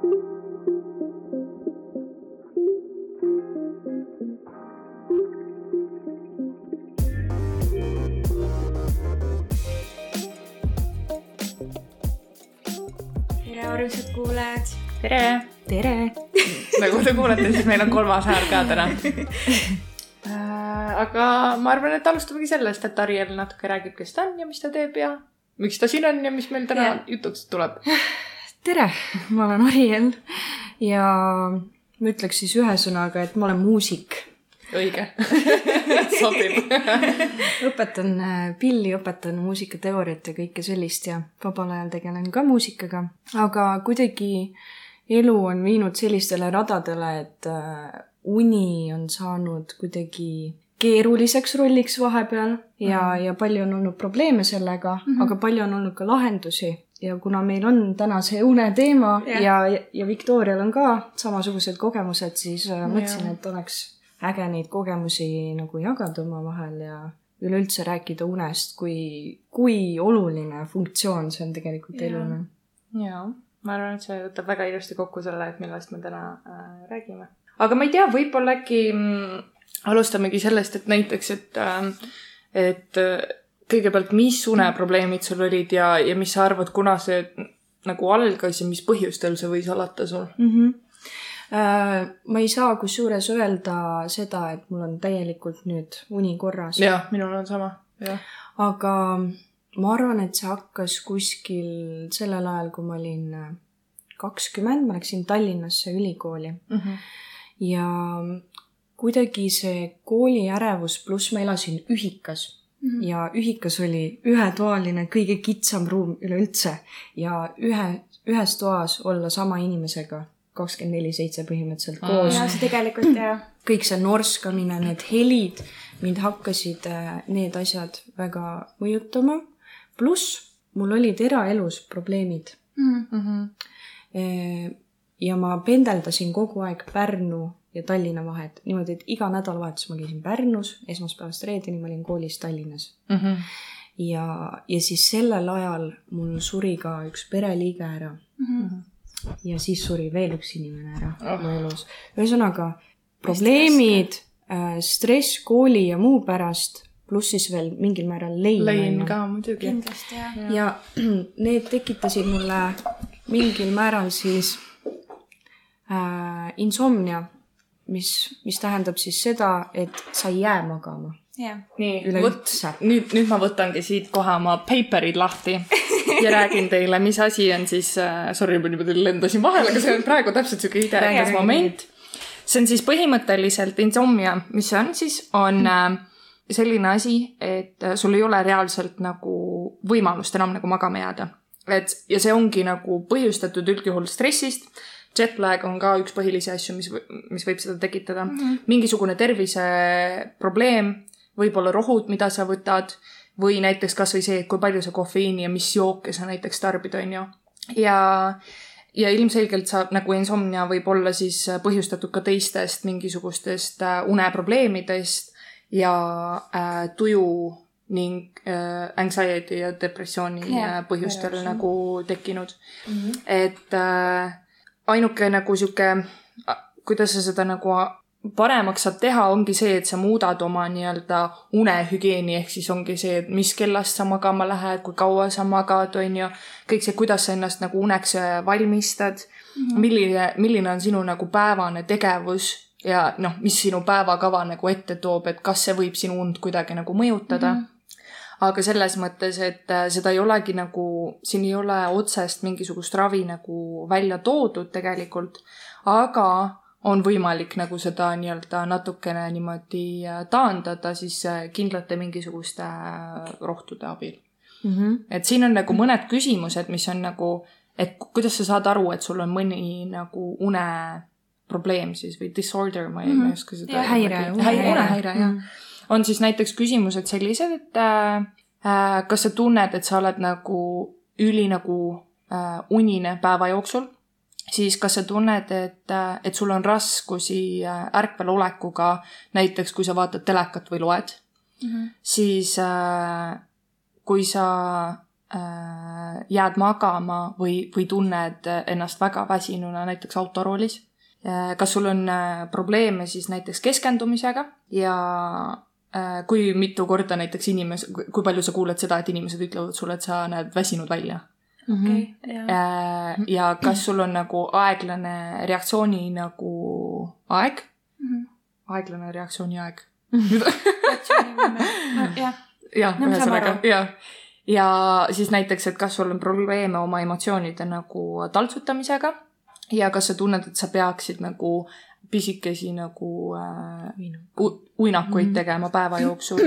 tere, armsad kuulajad. tere! tere! nagu te kuulete, siis meil on kolmas hääl ka täna. aga ma arvan, et alustamegi sellest, et Ariel natuke räägib, kes ta on ja mis ta teeb ja miks ta siin on ja mis meil täna Jah. jutuks tuleb. tere! ma olen Ariel ja ma ütleks siis ühe sõnaga, et ma olen muusik. õige. sobib. õpetan äh, pilli, õpetan muusikateooriat ja kõike sellist ja vabal ajal tegelen ka muusikaga. aga kuidagi elu on viinud sellistele radadele, et äh, uni on saanud kuidagi keeruliseks rolliks vahepeal ja mm, -hmm. ja palju on olnud probleeme sellega mm, -hmm. aga palju on olnud ka lahendusi ja kuna meil on täna see uneteema Jah. ja, ja, ja Viktorial on ka samasugused kogemused, siis äh, mõtlesin, et oleks äge neid kogemusi nagu jagada omavahel ja üleüldse rääkida unest, kui, kui oluline funktsioon see on tegelikult Jaa. elule. jaa, ma arvan, et see võtab väga ilusti kokku selle, et millest me täna äh, räägime. aga ma ei tea, võib-olla äkki mm, alustamegi sellest, et näiteks, et äh,, et kõigepealt, mis uneprobleemid sul olid ja, ja mis sa arvad, kuna see nagu algas ja mis põhjustel see võis alata sul? mm. -hmm. ma ei saa kusjuures öelda seda, et mul on täielikult nüüd uni korras, jah, minul on sama, jah. aga ma arvan, et see hakkas kuskil sellel ajal, kui ma olin kakskümmend, ma läksin Tallinnasse ülikooli ja kuidagi see kooliärevus, pluss ma elasin ühikas mm -hmm. ja ühikas oli ühetoaline, kõige kitsam ruum üleüldse ja ühe, ühes toas olla sama inimesega kakskümmend neli seitse põhimõtteliselt Mm. koos ja see tegelikult jah, kõik see norskamine, need helid, mind hakkasid äh, need asjad väga mõjutama. pluss mul olid eraelus probleemid. ja ma pendeldasin kogu aeg Pärnu ja Tallinna vahet niimoodi, et iga nädalavahetus ma käisin Pärnus, esmaspäevast reedeni ma olin koolis Tallinnas. ja, ja siis sellel ajal mul suri ka üks pereliige ära. ja siis suri veel üks inimene ära Oh. mu elus. ühesõnaga probleemid, stress kooli ja muu pärast, pluss siis veel mingil määral lein. lein ka muidugi. kindlasti jah. ja need tekitasid mulle mingil määral siis äh, insomnia, mis, mis tähendab siis seda, et sa ei jää magama nii, vot nüüd, nüüd ma võtangi siit kohe oma paper'id lahti ja räägin teile, mis asi on siis äh,, sorry, ma niimoodi lendasin vahele, aga see on praegu täpselt siuke idekas Räägi, moment. see on siis põhimõtteliselt insomnia, mis see on siis, on äh, selline asi, et äh, sul ei ole reaalselt nagu võimalust enam nagu magama jääda. et ja see ongi nagu põhjustatud üldjuhul stressist. Jetlag on ka üks põhilisi asju, mis, mis võib seda tekitada mm. -hmm. mingisugune terviseprobleem, võib-olla rohud, mida sa võtad või näiteks kasvõi see, et kui palju sa kofeiini ja mis jooke sa näiteks tarbid, on ju. ja, ja ilmselgelt saab nagu insomnia võib olla siis põhjustatud ka teistest mingisugustest äh, uneprobleemidest ja äh, tuju ning äh, anxiety ja depressiooni yeah, põhjustel päris. nagu tekkinud mm. -hmm. et äh, ainuke nagu sihuke, kuidas sa seda nagu paremaks saad teha, ongi see, et sa muudad oma nii-öelda unehügieeni, ehk siis ongi see, et mis kellast sa magama lähed, kui kaua sa magad, on ju. kõik see, kuidas sa ennast nagu uneks valmistad mm, -hmm. milline, milline on sinu nagu päevane tegevus ja noh, mis sinu päevakava nagu ette toob, et kas see võib sinu und kuidagi nagu mõjutada mm. -hmm aga selles mõttes, et äh, seda ei olegi nagu, siin ei ole otsest mingisugust ravi nagu välja toodud tegelikult, aga on võimalik nagu seda nii-öelda natukene niimoodi äh, taandada siis äh, kindlate mingisuguste rohtude abil. mm. -hmm. et siin on nagu mõned küsimused, mis on nagu, et kuidas sa saad aru, et sul on mõni nagu uneprobleem siis või disorder, ma ei mm. -hmm. oska seda. Häire, häire, unehäire. jah Mhm. On siis näiteks küsimused sellised, et äh, äh, kas sa tunned, et sa oled nagu üli nagu äh, unine päeva jooksul, siis kas sa tunned, et äh,, et sul on raskusi äh, ärkvel olekuga, näiteks kui sa vaatad telekat või loed, Mhm. siis äh, kui sa äh, jääd magama või, või tunned ennast väga väsinuna näiteks autoroolis kas sul on äh, probleeme siis näiteks keskendumisega ja kui mitu korda näiteks inimes-, kui palju sa kuuled seda, et inimesed ütlevad sulle, et sa näed väsinud välja? Okei, jaa. äh,. ja kas sul on nagu aeglane reaktsiooni nagu aeg, Mhm. aeglane reaktsiooni aeg. Jah, jah, saan ühesõnaga jah. ja siis näiteks, et kas sul on probleeme oma emotsioonide nagu taltsutamisega? Ja kas sa tunned, et sa peaksid nagu pisikesi nagu äh, uinakuid Mhm. tegema päeva jooksul.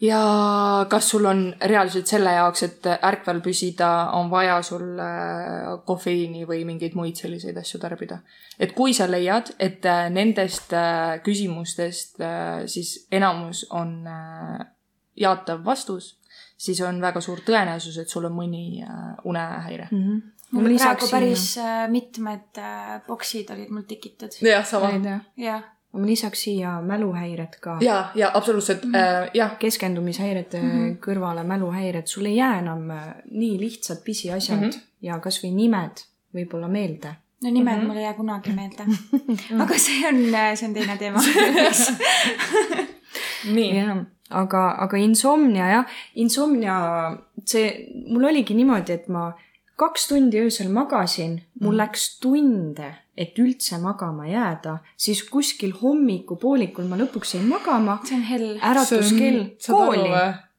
ja kas sul on reaalselt selle jaoks, et ärkvel püsida, on vaja sul äh, kofeiini või mingeid muid selliseid asju tarbida. et kui sa leiad, et äh, nendest äh, küsimustest äh, siis enamus on äh, jaatav vastus, siis on väga suur tõenäosus, et sul on mõni äh, unehäire. Mhm. Mul praegu päris äh, mitmed äh, boksid olid mul tikitud. jah, sama. jah, ma lisaks siia mäluhäired ka. ja, ja absoluutselt mm, -hmm. äh, jah, keskendumisihäirete mm Mhm. -hmm. kõrvale mäluhäired, sul ei jää enam äh, nii lihtsad pisiasjad mm Mhm. -hmm. ja kasvõi nimed võib-olla meelde. no nimed mm Mhm. -hmm. mul ei jää kunagi meelde. aga see on, see on teine teema. nii. aga, aga insomnia jah, insomnia, see, mul oligi niimoodi, et ma kaks tundi öösel magasin, mul Mhm. läks tunde, et üldse magama jääda, siis kuskil hommikupoolikul ma lõpuks jäin magama, see on hell. äratuskell kooli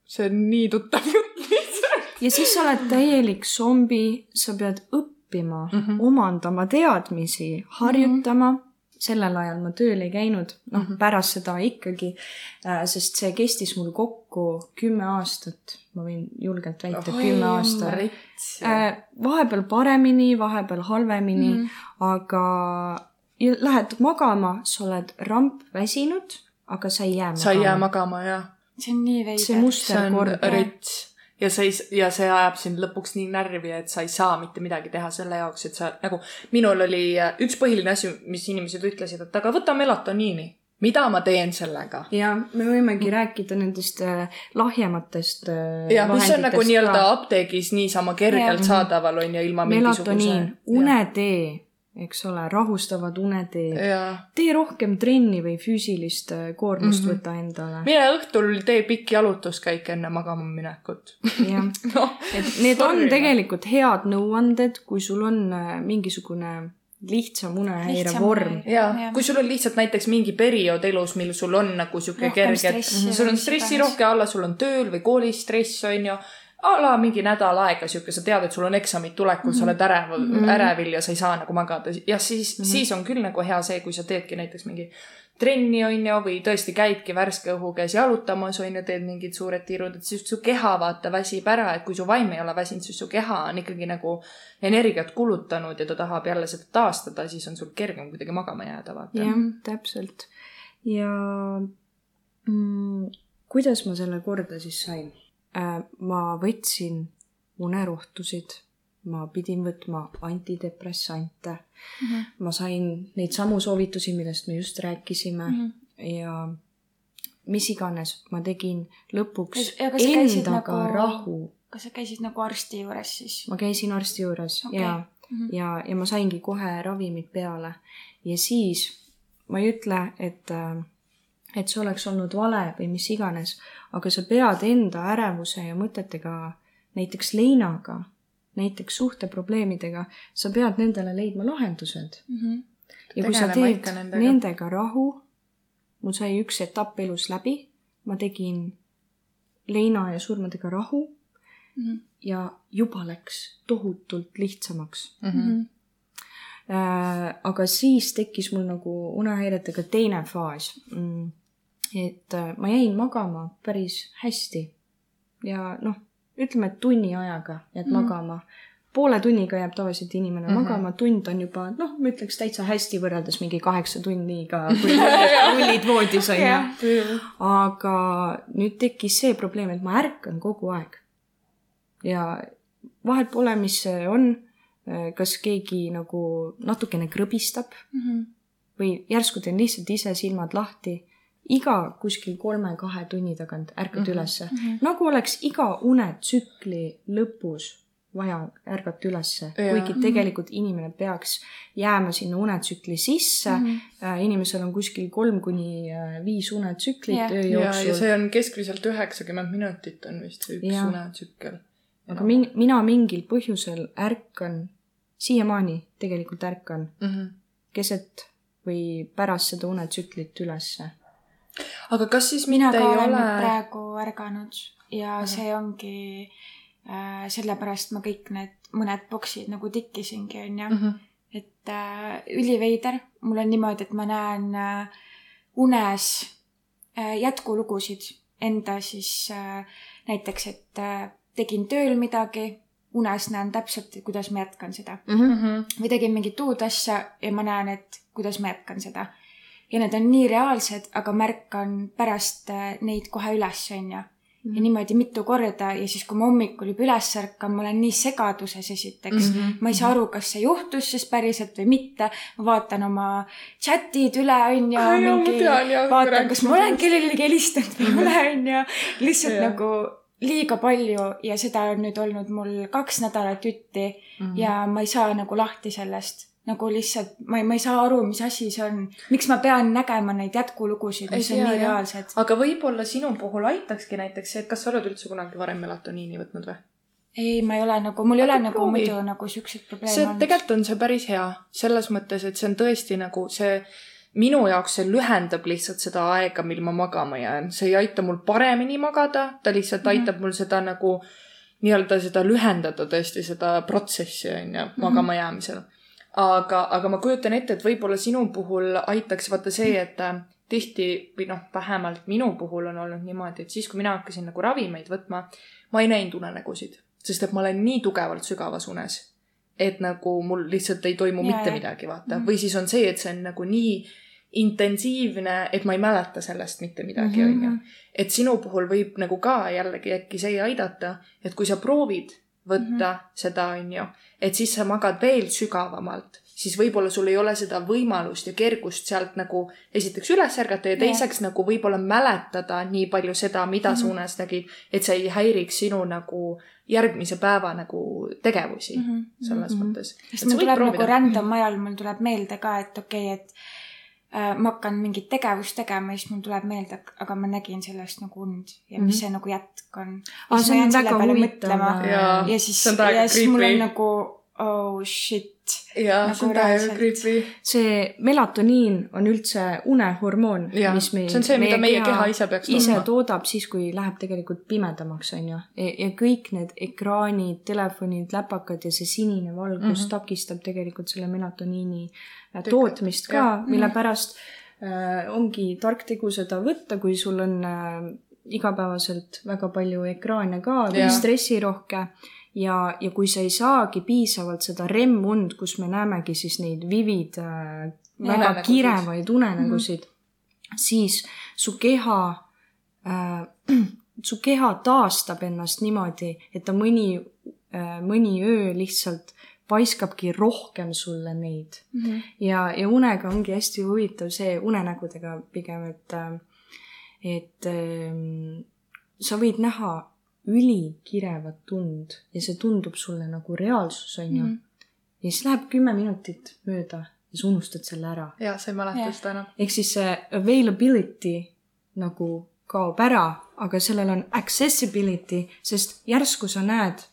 see on nii tuttav jutt lihtsalt. ja siis sa oled täielik zombi, sa pead õppima mm. -hmm. omandama teadmisi, harjutama mm. -hmm. Sellel ajal ma tööl ei käinud, noh mm. -hmm. pärast seda ikkagi, sest see kestis mul kokku kümme aastat, ma võin julgelt väita, kümme aastat. rits. vahepeal paremini, vahepeal halvemini mm. -hmm. aga lähed magama, sa oled ramp väsinud, aga sa ei jää magama. sa ei jää magama, jah. see on nii see veider. see on musterkord. rits. Ja sa ei, ja see ajab sind lõpuks nii närvi, et sa ei saa mitte midagi teha selle jaoks, et sa nagu, minul oli äh, üks põhiline asi, mis inimesed ütlesid, et aga võta melatoniini. mida ma teen sellega? ja me võimegi rääkida nendest äh, lahjematest äh, ja mis on nagu nii-öelda apteegis niisama kergelt Jah. saadaval on ju ilma melatoniin, mingisuguse. unetee, eks ole, rahustavad unetee. jaa. tee rohkem trenni või füüsilist äh, koormust mm. -hmm. võta endale. mine õhtul tee pikk jalutuskäik enne magama minekut. jah, noh, et need on Sorry, tegelikult head nõuanded, kui sul on äh, mingisugune lihtsam unehäire vorm unehäire.. ja Jah. kui sul on lihtsalt näiteks mingi periood elus, mil sul on nagu sihuke kerge, stressi sul on stressi rohke alla, sul on tööl või koolis stress on ju. A la mingi nädal aega sihuke, sa tead, et sul on eksamid tulekul mm, -hmm. sa oled ärev mm, Mhm. -hmm. ärevil ja sa ei saa nagu magada ja siis mm, -hmm. siis on küll nagu hea see, kui sa teedki näiteks mingi trenni on ju, või tõesti käidki värske õhu käes jalutamas on ju, teed mingid suured tirud, et siis su keha vaata väsib ära, et kui su vaim ei ole väsinud, siis su keha on ikkagi nagu energiat kulutanud ja ta tahab jälle seda taastada, siis on sul kergem kuidagi magama jääda, vaata. jah, täpselt. ja mm, kuidas ma selle korda siis sain? Ma võtsin unerohtusid, ma pidin võtma antidepressante mm. -hmm. ma sain neid samu soovitusi, millest me just rääkisime mm. -hmm. ja mis iganes ma tegin lõpuks Ja endaga nagu- rahu. kas sa käisid nagu arsti juures siis? ma käisin arsti juures okay. ja Mhm. ja, ja ma saingi kohe ravimid peale ja siis ma ei ütle, et, et see oleks olnud vale või mis iganes, aga sa pead enda ärevuse ja mõtetega, näiteks leinaga, näiteks suhteprobleemidega, sa pead nendele leidma lahendused. Mhm. ja kui sa teed nendega, nendega. rahu, mul sai üks etapp elus läbi, ma tegin leina ja surmadega rahu Mhm. ja juba läks tohutult lihtsamaks Mhm. Äh, aga siis tekkis mul nagu unehäiretega teine faas mm.. Et äh, ma jäin magama päris hästi ja noh, ütleme, et tunni ajaga jääd mm. Magama. poole tunniga jääb tavaliselt inimene mm. -hmm. magama, tund on juba noh, ma ütleks täitsa hästi võrreldes mingi kaheksa tunniga, kui rullid voodis on ju aga nüüd tekkis see probleem, et ma ärkan kogu aeg. ja vahet pole, mis see on, kas keegi nagu natukene krõbistab Mhm. või järsku teen lihtsalt ise silmad lahti iga kuskil kolme-kahe tunni tagant ärkad mm Mhm. -hmm. ülesse mm. -hmm. nagu oleks iga unetsükli lõpus vaja ärgata ülesse kuigi tegelikult inimene peaks jääma sinna unetsükli sisse mm. Mhm. -hmm. inimesel on kuskil kolm kuni äh, viis unetsüklit Jah. öö ja, jooksul ja see on keskmiselt üheksakümmend minutit on vist see üks Jah. unetsükkel. aga min-, mina mingil põhjusel ärkan, siiamaani tegelikult ärkan mm. -hmm. keset või pärast seda unetsüklit ülesse. Aga kas siis mina ka olen ole praegu ärganud ja Ahah. see ongi äh, sellepärast ma kõik need mõned boksid nagu tikkisingi onju mm? et äh, üliveider, mul on niimoodi, et ma näen äh, unes äh, jätkulugusid enda siis äh, näiteks, et äh, tegin tööl midagi, unes näen täpselt, kuidas ma jätkan seda Mm -hmm. Mm või tegin mingit uut asja ja ma näen, et kuidas ma jätkan seda. Ja need on nii reaalsed, aga märkan pärast äh, neid kohe üles, onju. ja niimoodi mitu korda ja siis, kui ma hommikul juba üles ärkan, ma olen nii segaduses esiteks mm. Mhm. -hmm. ma ei saa aru, kas see juhtus siis päriselt või mitte. ma vaatan oma chat'id üle, onju. Vaatan, kas ma olen kellelegi helistanud või ei ole, onju. lihtsalt Jah. nagu liiga palju ja seda on nüüd olnud mul kaks nädalat jutti Mhm. mm. ja ma ei saa nagu lahti sellest. Nagu lihtsalt, ma ei, ma ei saa aru, mis asi see on. miks ma pean nägema neid jätkulugusid, mis Ei on tea, nii jah. reaalsed. aga võib-olla sinu puhul aitakski näiteks see, et kas sa oled üldse kunagi varem melatoniini võtnud või? ei, ma ei ole nagu, mul ei ole Aga nagu proovi. muidu nagu siukseid probleeme see olnud. tegelikult on see päris hea selles mõttes, et see on tõesti nagu see minu jaoks see lühendab lihtsalt seda aega, mil ma magama jään, see ei aita mul paremini magada, ta lihtsalt mm. -hmm. aitab mul seda nagu nii-öelda seda lühendada tõesti seda protsessi onju magama jäämisel. aga, aga ma kujutan ette, et võib-olla sinu puhul aitaks vaata see, et äh, tihti või noh, vähemalt minu puhul on olnud niimoodi, et siis, kui mina hakkasin nagu ravimeid võtma, ma ei näinud unenägusid, sest et ma olen nii tugevalt sügavas unes et nagu mul lihtsalt ei toimu Jaa, mitte jah. midagi, vaata. Mhm. või siis on see, et see on nagu nii intensiivne, et ma ei mäleta sellest mitte midagi, Mhm. onju. et sinu puhul võib nagu ka jällegi äkki see aidata, et kui sa proovid võtta mm -hmm. seda, onju, et siis sa magad veel sügavamalt, siis võib-olla sul ei ole seda võimalust ja kergust sealt nagu esiteks üles ärgata ja teiseks nagu võib-olla mäletada nii palju seda, mida mm -hmm. sa unes nägid, et see ei häiriks sinu nagu järgmise päeva nagu tegevusi mm Mhm. -hmm. selles mm Mhm. -hmm. mõttes. sest mul tuleb nagu random ajal, mul tuleb meelde ka, et okei okay,, et ma hakkan mingit tegevust tegema ja siis mul tuleb meelde, aga ma nägin sellest nagu und ja mis Mhm. see nagu jätk on. Jaa. ja siis, täiega ja siis mul on nagu oh shit. jaa, nagu täiega reaalselt. creepy. see melatoniin on üldse unehormoon, mis meil, see on see, mida meie keha ise peaks ise tootma. toodab siis, kui läheb tegelikult pimedamaks, on ju. ja kõik need ekraanid, telefonid, läpakad ja see sinine valgus mm. -hmm. takistab tegelikult selle melatoniini äh, Tükk- tootmist ka mille pärast äh, ongi tark tegu seda võtta, kui sul on äh, igapäevaselt väga palju ekraane ka stressirohke ja, ja kui sa ei saagi piisavalt seda REM-und, kus me näemegi siis neid vivid äh, väga Unenägusid. kirevaid unenägusid mm, -hmm. siis su keha äh, su keha taastab ennast niimoodi, et ta mõni äh,, mõni öö lihtsalt paiskabki rohkem sulle neid Mhm. ja, ja unega ongi hästi huvitav see unenägudega pigem, et, et ähm, sa võid näha ülikirevat und ja see tundub sulle nagu reaalsus, on ju Mhm.. ja siis läheb kümme minutit mööda ja sa unustad selle ära. jaa, sa ei mäleta Jah. seda enam. ehk siis see availability nagu kaob ära, aga sellel on accessibility, sest järsku sa näed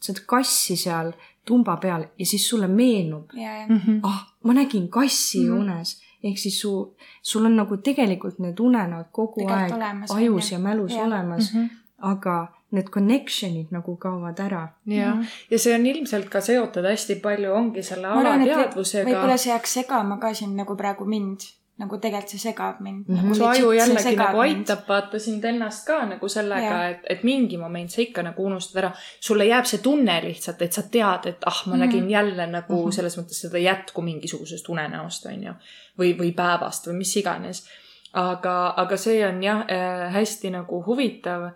seda kassi seal tumba peal ja siis sulle meenub, ja, ja. ah, ma nägin kassi mm. -hmm. unes. ehk siis su, sul on nagu tegelikult need unenäod kogu Tegelikult aeg olemas, ajus ja mälus Jah. olemas, aga need connection'id nagu kaovad ära. jah, Mhm. ja see on ilmselt ka seotud hästi palju, ongi selle alateadvusega võib-olla. see jääks segama ka siin nagu praegu mind, nagu tegelikult see segab mind Mhm. nagu su aju jällegi nagu aitab vaata sind ennast ka nagu sellega et, et mingi moment sa ikka nagu unustad ära. sulle jääb see tunne lihtsalt, et sa tead, et ah, ma Mhm. nägin jälle nagu Mhm. selles mõttes seda jätku mingisugusest unenäost, onju. või, või päevast või mis iganes. aga, aga see on jah äh, hästi nagu huvitav,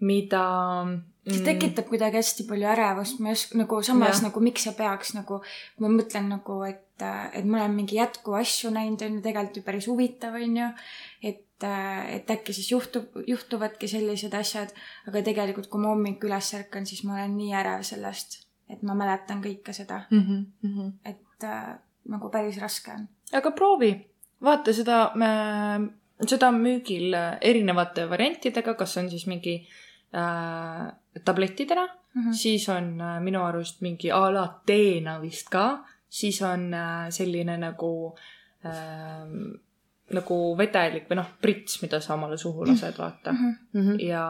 mida see tekitab kuidagi hästi palju ärevust, ma ei oska nagu samas ja. nagu miks see peaks nagu, ma mõtlen nagu, et, et ma olen mingi jätkuva asju näinud, on ju, tegelikult ju päris huvitav, on ju. et, et äkki siis juhtub, juhtuvadki sellised asjad, aga tegelikult, kui ma hommikul üles ärkan, siis ma olen nii ärev sellest, et ma mäletan kõike seda mm. -hmm. et äh, nagu päris raske on. aga proovi, vaata seda, seda on müügil erinevate variantidega, kas on siis mingi äh, tablettidena mm, -hmm. siis on äh, minu arust mingi a la teena vist ka, siis on äh, selline nagu äh, nagu vedelik või noh, prits, mida sa omale suhu lased, vaata mm. -hmm. ja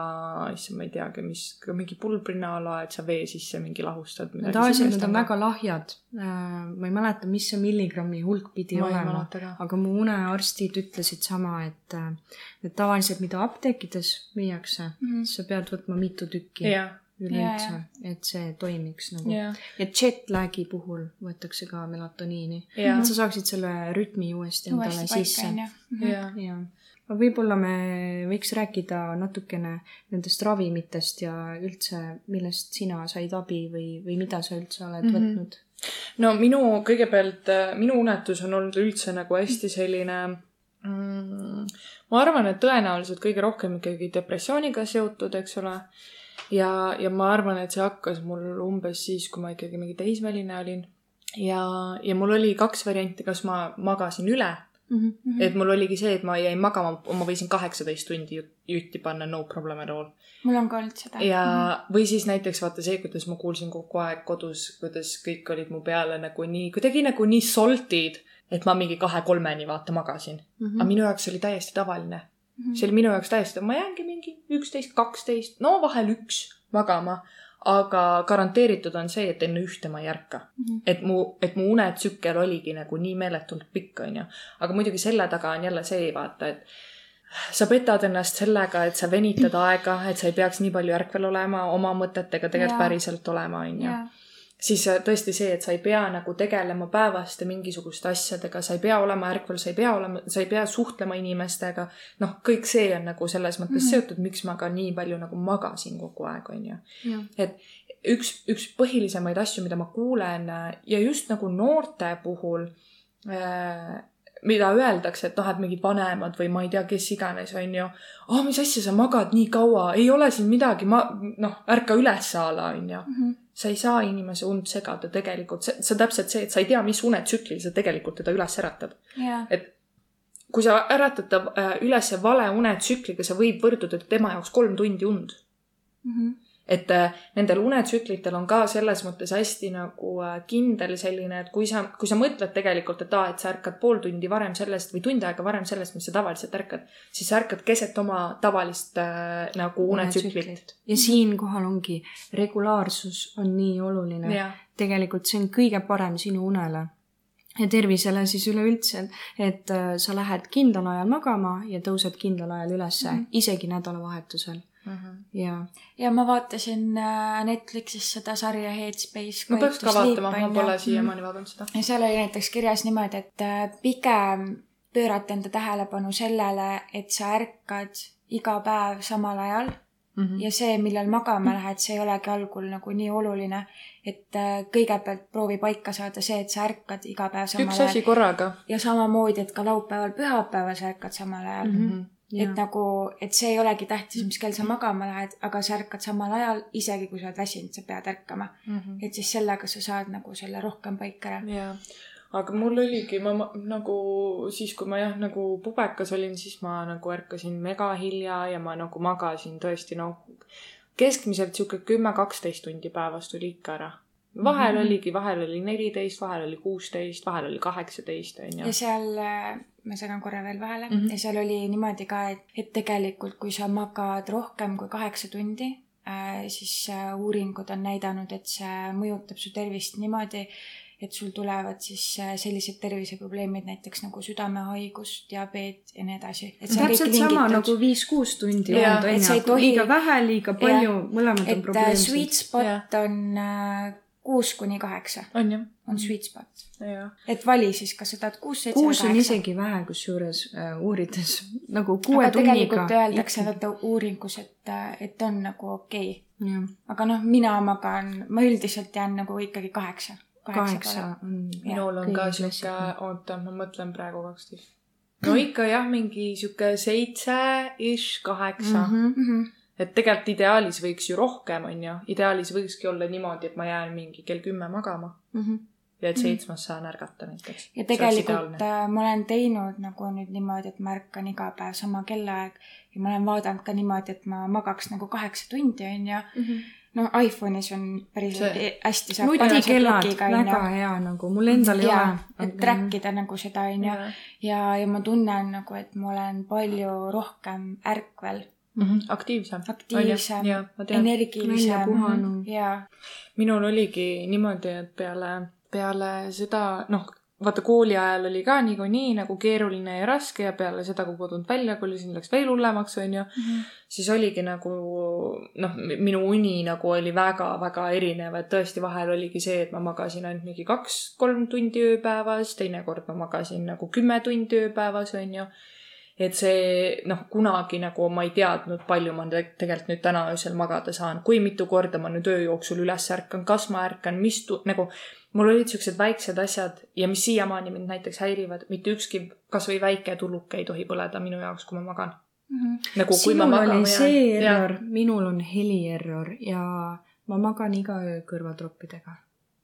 issand, ma ei teagi, mis, mingi pulbrina ala, et sa vee sisse mingi lahustad. tavaliselt need on väga lahjad. Äh, ma ei mäleta, mis see milligrammi hulk pidi ma olema, aga mu unearstid ütlesid sama, et, äh, et tavaliselt, mida apteekides müüakse mm, -hmm. sa pead võtma mitu tükki üleüldse, et see toimiks nagu yeah.. ja jet-lag'i puhul võetakse ka melatoniini yeah., et sa saaksid selle rütmi uuesti endale uuesti sisse. jah. aga võib-olla me võiks rääkida natukene nendest ravimitest ja üldse, millest sina said abi või, või mida sa üldse oled mm -hmm. võtnud? no minu, kõigepealt minu unetus on olnud üldse nagu hästi selline mm, ma arvan, et tõenäoliselt kõige rohkem ikkagi depressiooniga seotud, eks ole ja, ja ma arvan, et see hakkas mul umbes siis, kui ma ikkagi mingi teismeline olin. ja, ja mul oli kaks varianti, kas ma magasin üle mm. -hmm. et mul oligi see, et ma jäin magama, ma võisin kaheksateist tundi jutti panna, no problem at all. mul on ka olnud seda. ja mm, -hmm. või siis näiteks vaata see, kuidas ma kuulsin kogu aeg kodus, kuidas kõik olid mu peale nagu nii, kuidagi nagu nii salt'id, et ma mingi kahe-kolmeni vaata magasin mm. -hmm. aga minu jaoks oli täiesti tavaline mm. -hmm. see oli minu jaoks täiesti, ma jäängi mingi üksteist, kaksteist, no vahel üks magama, aga garanteeritud on see, et enne ühte ma ei ärka mm. -hmm. et mu, et mu unetsükkel oligi nagu nii meeletult pikk, onju. aga muidugi selle taga on jälle see, vaata, et sa petad ennast sellega, et sa venitad aega, et sa ei peaks nii palju ärkvel olema, oma mõtetega tegelikult päriselt olema, onju siis tõesti see, et sa ei pea nagu tegelema päevaste mingisuguste asjadega, sa ei pea olema ärkvel, sa ei pea olema, sa ei pea suhtlema inimestega. noh, kõik see on nagu selles mõttes mm -hmm. seotud, miks ma ka nii palju nagu magasin kogu aeg, on ju. et üks, üks põhilisemaid asju, mida ma kuulen ja just nagu noorte puhul äh, mida öeldakse, et noh, et mingid vanemad või ma ei tea, kes iganes, on ju. oh, mis asja, sa magad nii kaua, ei ole siin midagi, ma, noh, ärka üles a la, on ju. Mhm sa ei saa inimese und segada tegelikult, see, see on täpselt see, et sa ei tea, mis unetsüklil sa tegelikult teda üles äratad yeah.. et kui sa äratad ta äh, üles vale unetsükliga, see võib võrduda tema jaoks kolm tundi und mm. -hmm et äh, nendel unetsüklitel on ka selles mõttes hästi nagu äh, kindel selline, et kui sa, kui sa mõtled tegelikult, et aa, et sa ärkad pool tundi varem sellest või tund aega varem sellest, mis sa tavaliselt ärkad, siis sa ärkad keset oma tavalist äh, nagu unetsüklit. ja siinkohal ongi, regulaarsus on nii oluline. tegelikult see on kõige parem sinu unele ja tervisele siis üleüldse, et äh, sa lähed kindlal ajal magama ja tõused kindlal ajal ülesse mm, -hmm. isegi nädalavahetusel mm. -hmm. ja, ja ma vaatasin äh, Netflixis seda sarja Headspace. ma peaks ka vaatama, ma pole siiamaani -hmm. vaadanud seda. ja seal oli näiteks kirjas niimoodi, et äh, pigem pöörata enda tähelepanu sellele, et sa ärkad iga päev samal ajal mm. -hmm. ja see, millal magama lähed, see ei olegi algul nagu nii oluline. et äh, kõigepealt proovi paika saada see, et sa ärkad iga päev samal ajal. üks asi korraga. ja samamoodi, et ka laupäeval, pühapäeval sa ärkad samal ajal mm. -hmm et nagu, et see ei olegi tähtis, mis kell sa magama lähed, aga sa ärkad samal ajal, isegi kui sa oled väsinud, sa pead ärkama mm. -hmm. et siis sellega sa saad nagu selle rohkem paika ära. aga mul oligi, ma, nagu siis, kui ma jah, nagu pubekas olin, siis ma nagu ärkasin mega hilja ja ma nagu magasin tõesti noh, keskmiselt sihuke kümme, kaksteist tundi päevas tuli ikka ära vahel mm -hmm. oligi, vahel oli neliteist, vahel oli kuusteist, vahel oli kaheksateist, onju. ja seal, ma segan korra veel vahele mm, -hmm. ja seal oli niimoodi ka, et, et tegelikult kui sa magad rohkem kui kaheksa tundi äh,, siis äh, uuringud on näidanud, et see mõjutab su tervist niimoodi, et sul tulevad siis äh, sellised terviseprobleemid näiteks nagu südamehaigus, diabeet ja nii edasi. täpselt sama nagu viis-kuus tundi ja, on, onju. liiga vähe, liiga palju, mõlemad on probleemsed. Sweet spot ja. on kuus kuni kaheksa on jah, on sweet spot. et vali siis, kas sa tahad kuus, seitse või kuus on kaheksa. isegi vähe, kusjuures äh, uurides nagu kuue aga tunniga. tegelikult öeldakse vaata uuringus, et, et on nagu okei okay.. aga noh, mina magan, ma üldiselt jään nagu ikkagi kaheksa. kaheksa on. minul on ka sihuke, oota, ma mõtlen praegu kaksteist. no ikka jah, mingi sihuke seitse-ish, kaheksa mm. -hmm. Mm -hmm. Et tegelikult ideaalis võiks ju rohkem, onju. ideaalis võikski olla niimoodi, et ma jään mingi kell kümme magama ja et seitsmes saan ärgata näiteks. ja tegelikult äh, ma olen teinud nagu nüüd niimoodi, et ma ärkan iga päev sama kellaaeg ja ma olen vaadanud ka niimoodi, et ma magaks nagu kaheksa tundi, onju. no iPhone'is on päris See- See... hästi saab nutikellad, onju väga hea nagu, mul endal ei jaa, ole. et track ida nagu seda onju jah. ja, ja ma tunnen nagu, et ma olen palju rohkem ärkvel, aktiivsem. aktiivsem jaa, ma tean. energilisem välja puhanud. ja, minul oligi niimoodi, et peale, peale seda, noh, vaata kooli ajal oli ka niikuinii nagu keeruline ja raske ja peale seda, kui kodunt välja kolisin, läks veel hullemaks, onju. siis oligi nagu noh, minu uni nagu oli väga-väga erinev, et tõesti vahel oligi see, et ma magasin ainult mingi kaks-kolm tundi ööpäevas, teinekord ma magasin nagu kümme tundi ööpäevas, onju et see noh, kunagi nagu ma ei teadnud, palju ma te- tegelikult nüüd täna öösel magada saan, kui mitu korda ma nüüd öö jooksul üles ärkan, kas ma ärkan, mis tu-, nagu mul olid siuksed väiksed asjad ja mis siiamaani mind näiteks häirivad, mitte ükski kasvõi väike tuluke ei tohi põleda minu jaoks, kui ma magan. nagu kui ma sinul magama oli see jään. error, minul on heli error ja ma magan iga öö kõrvatroppidega.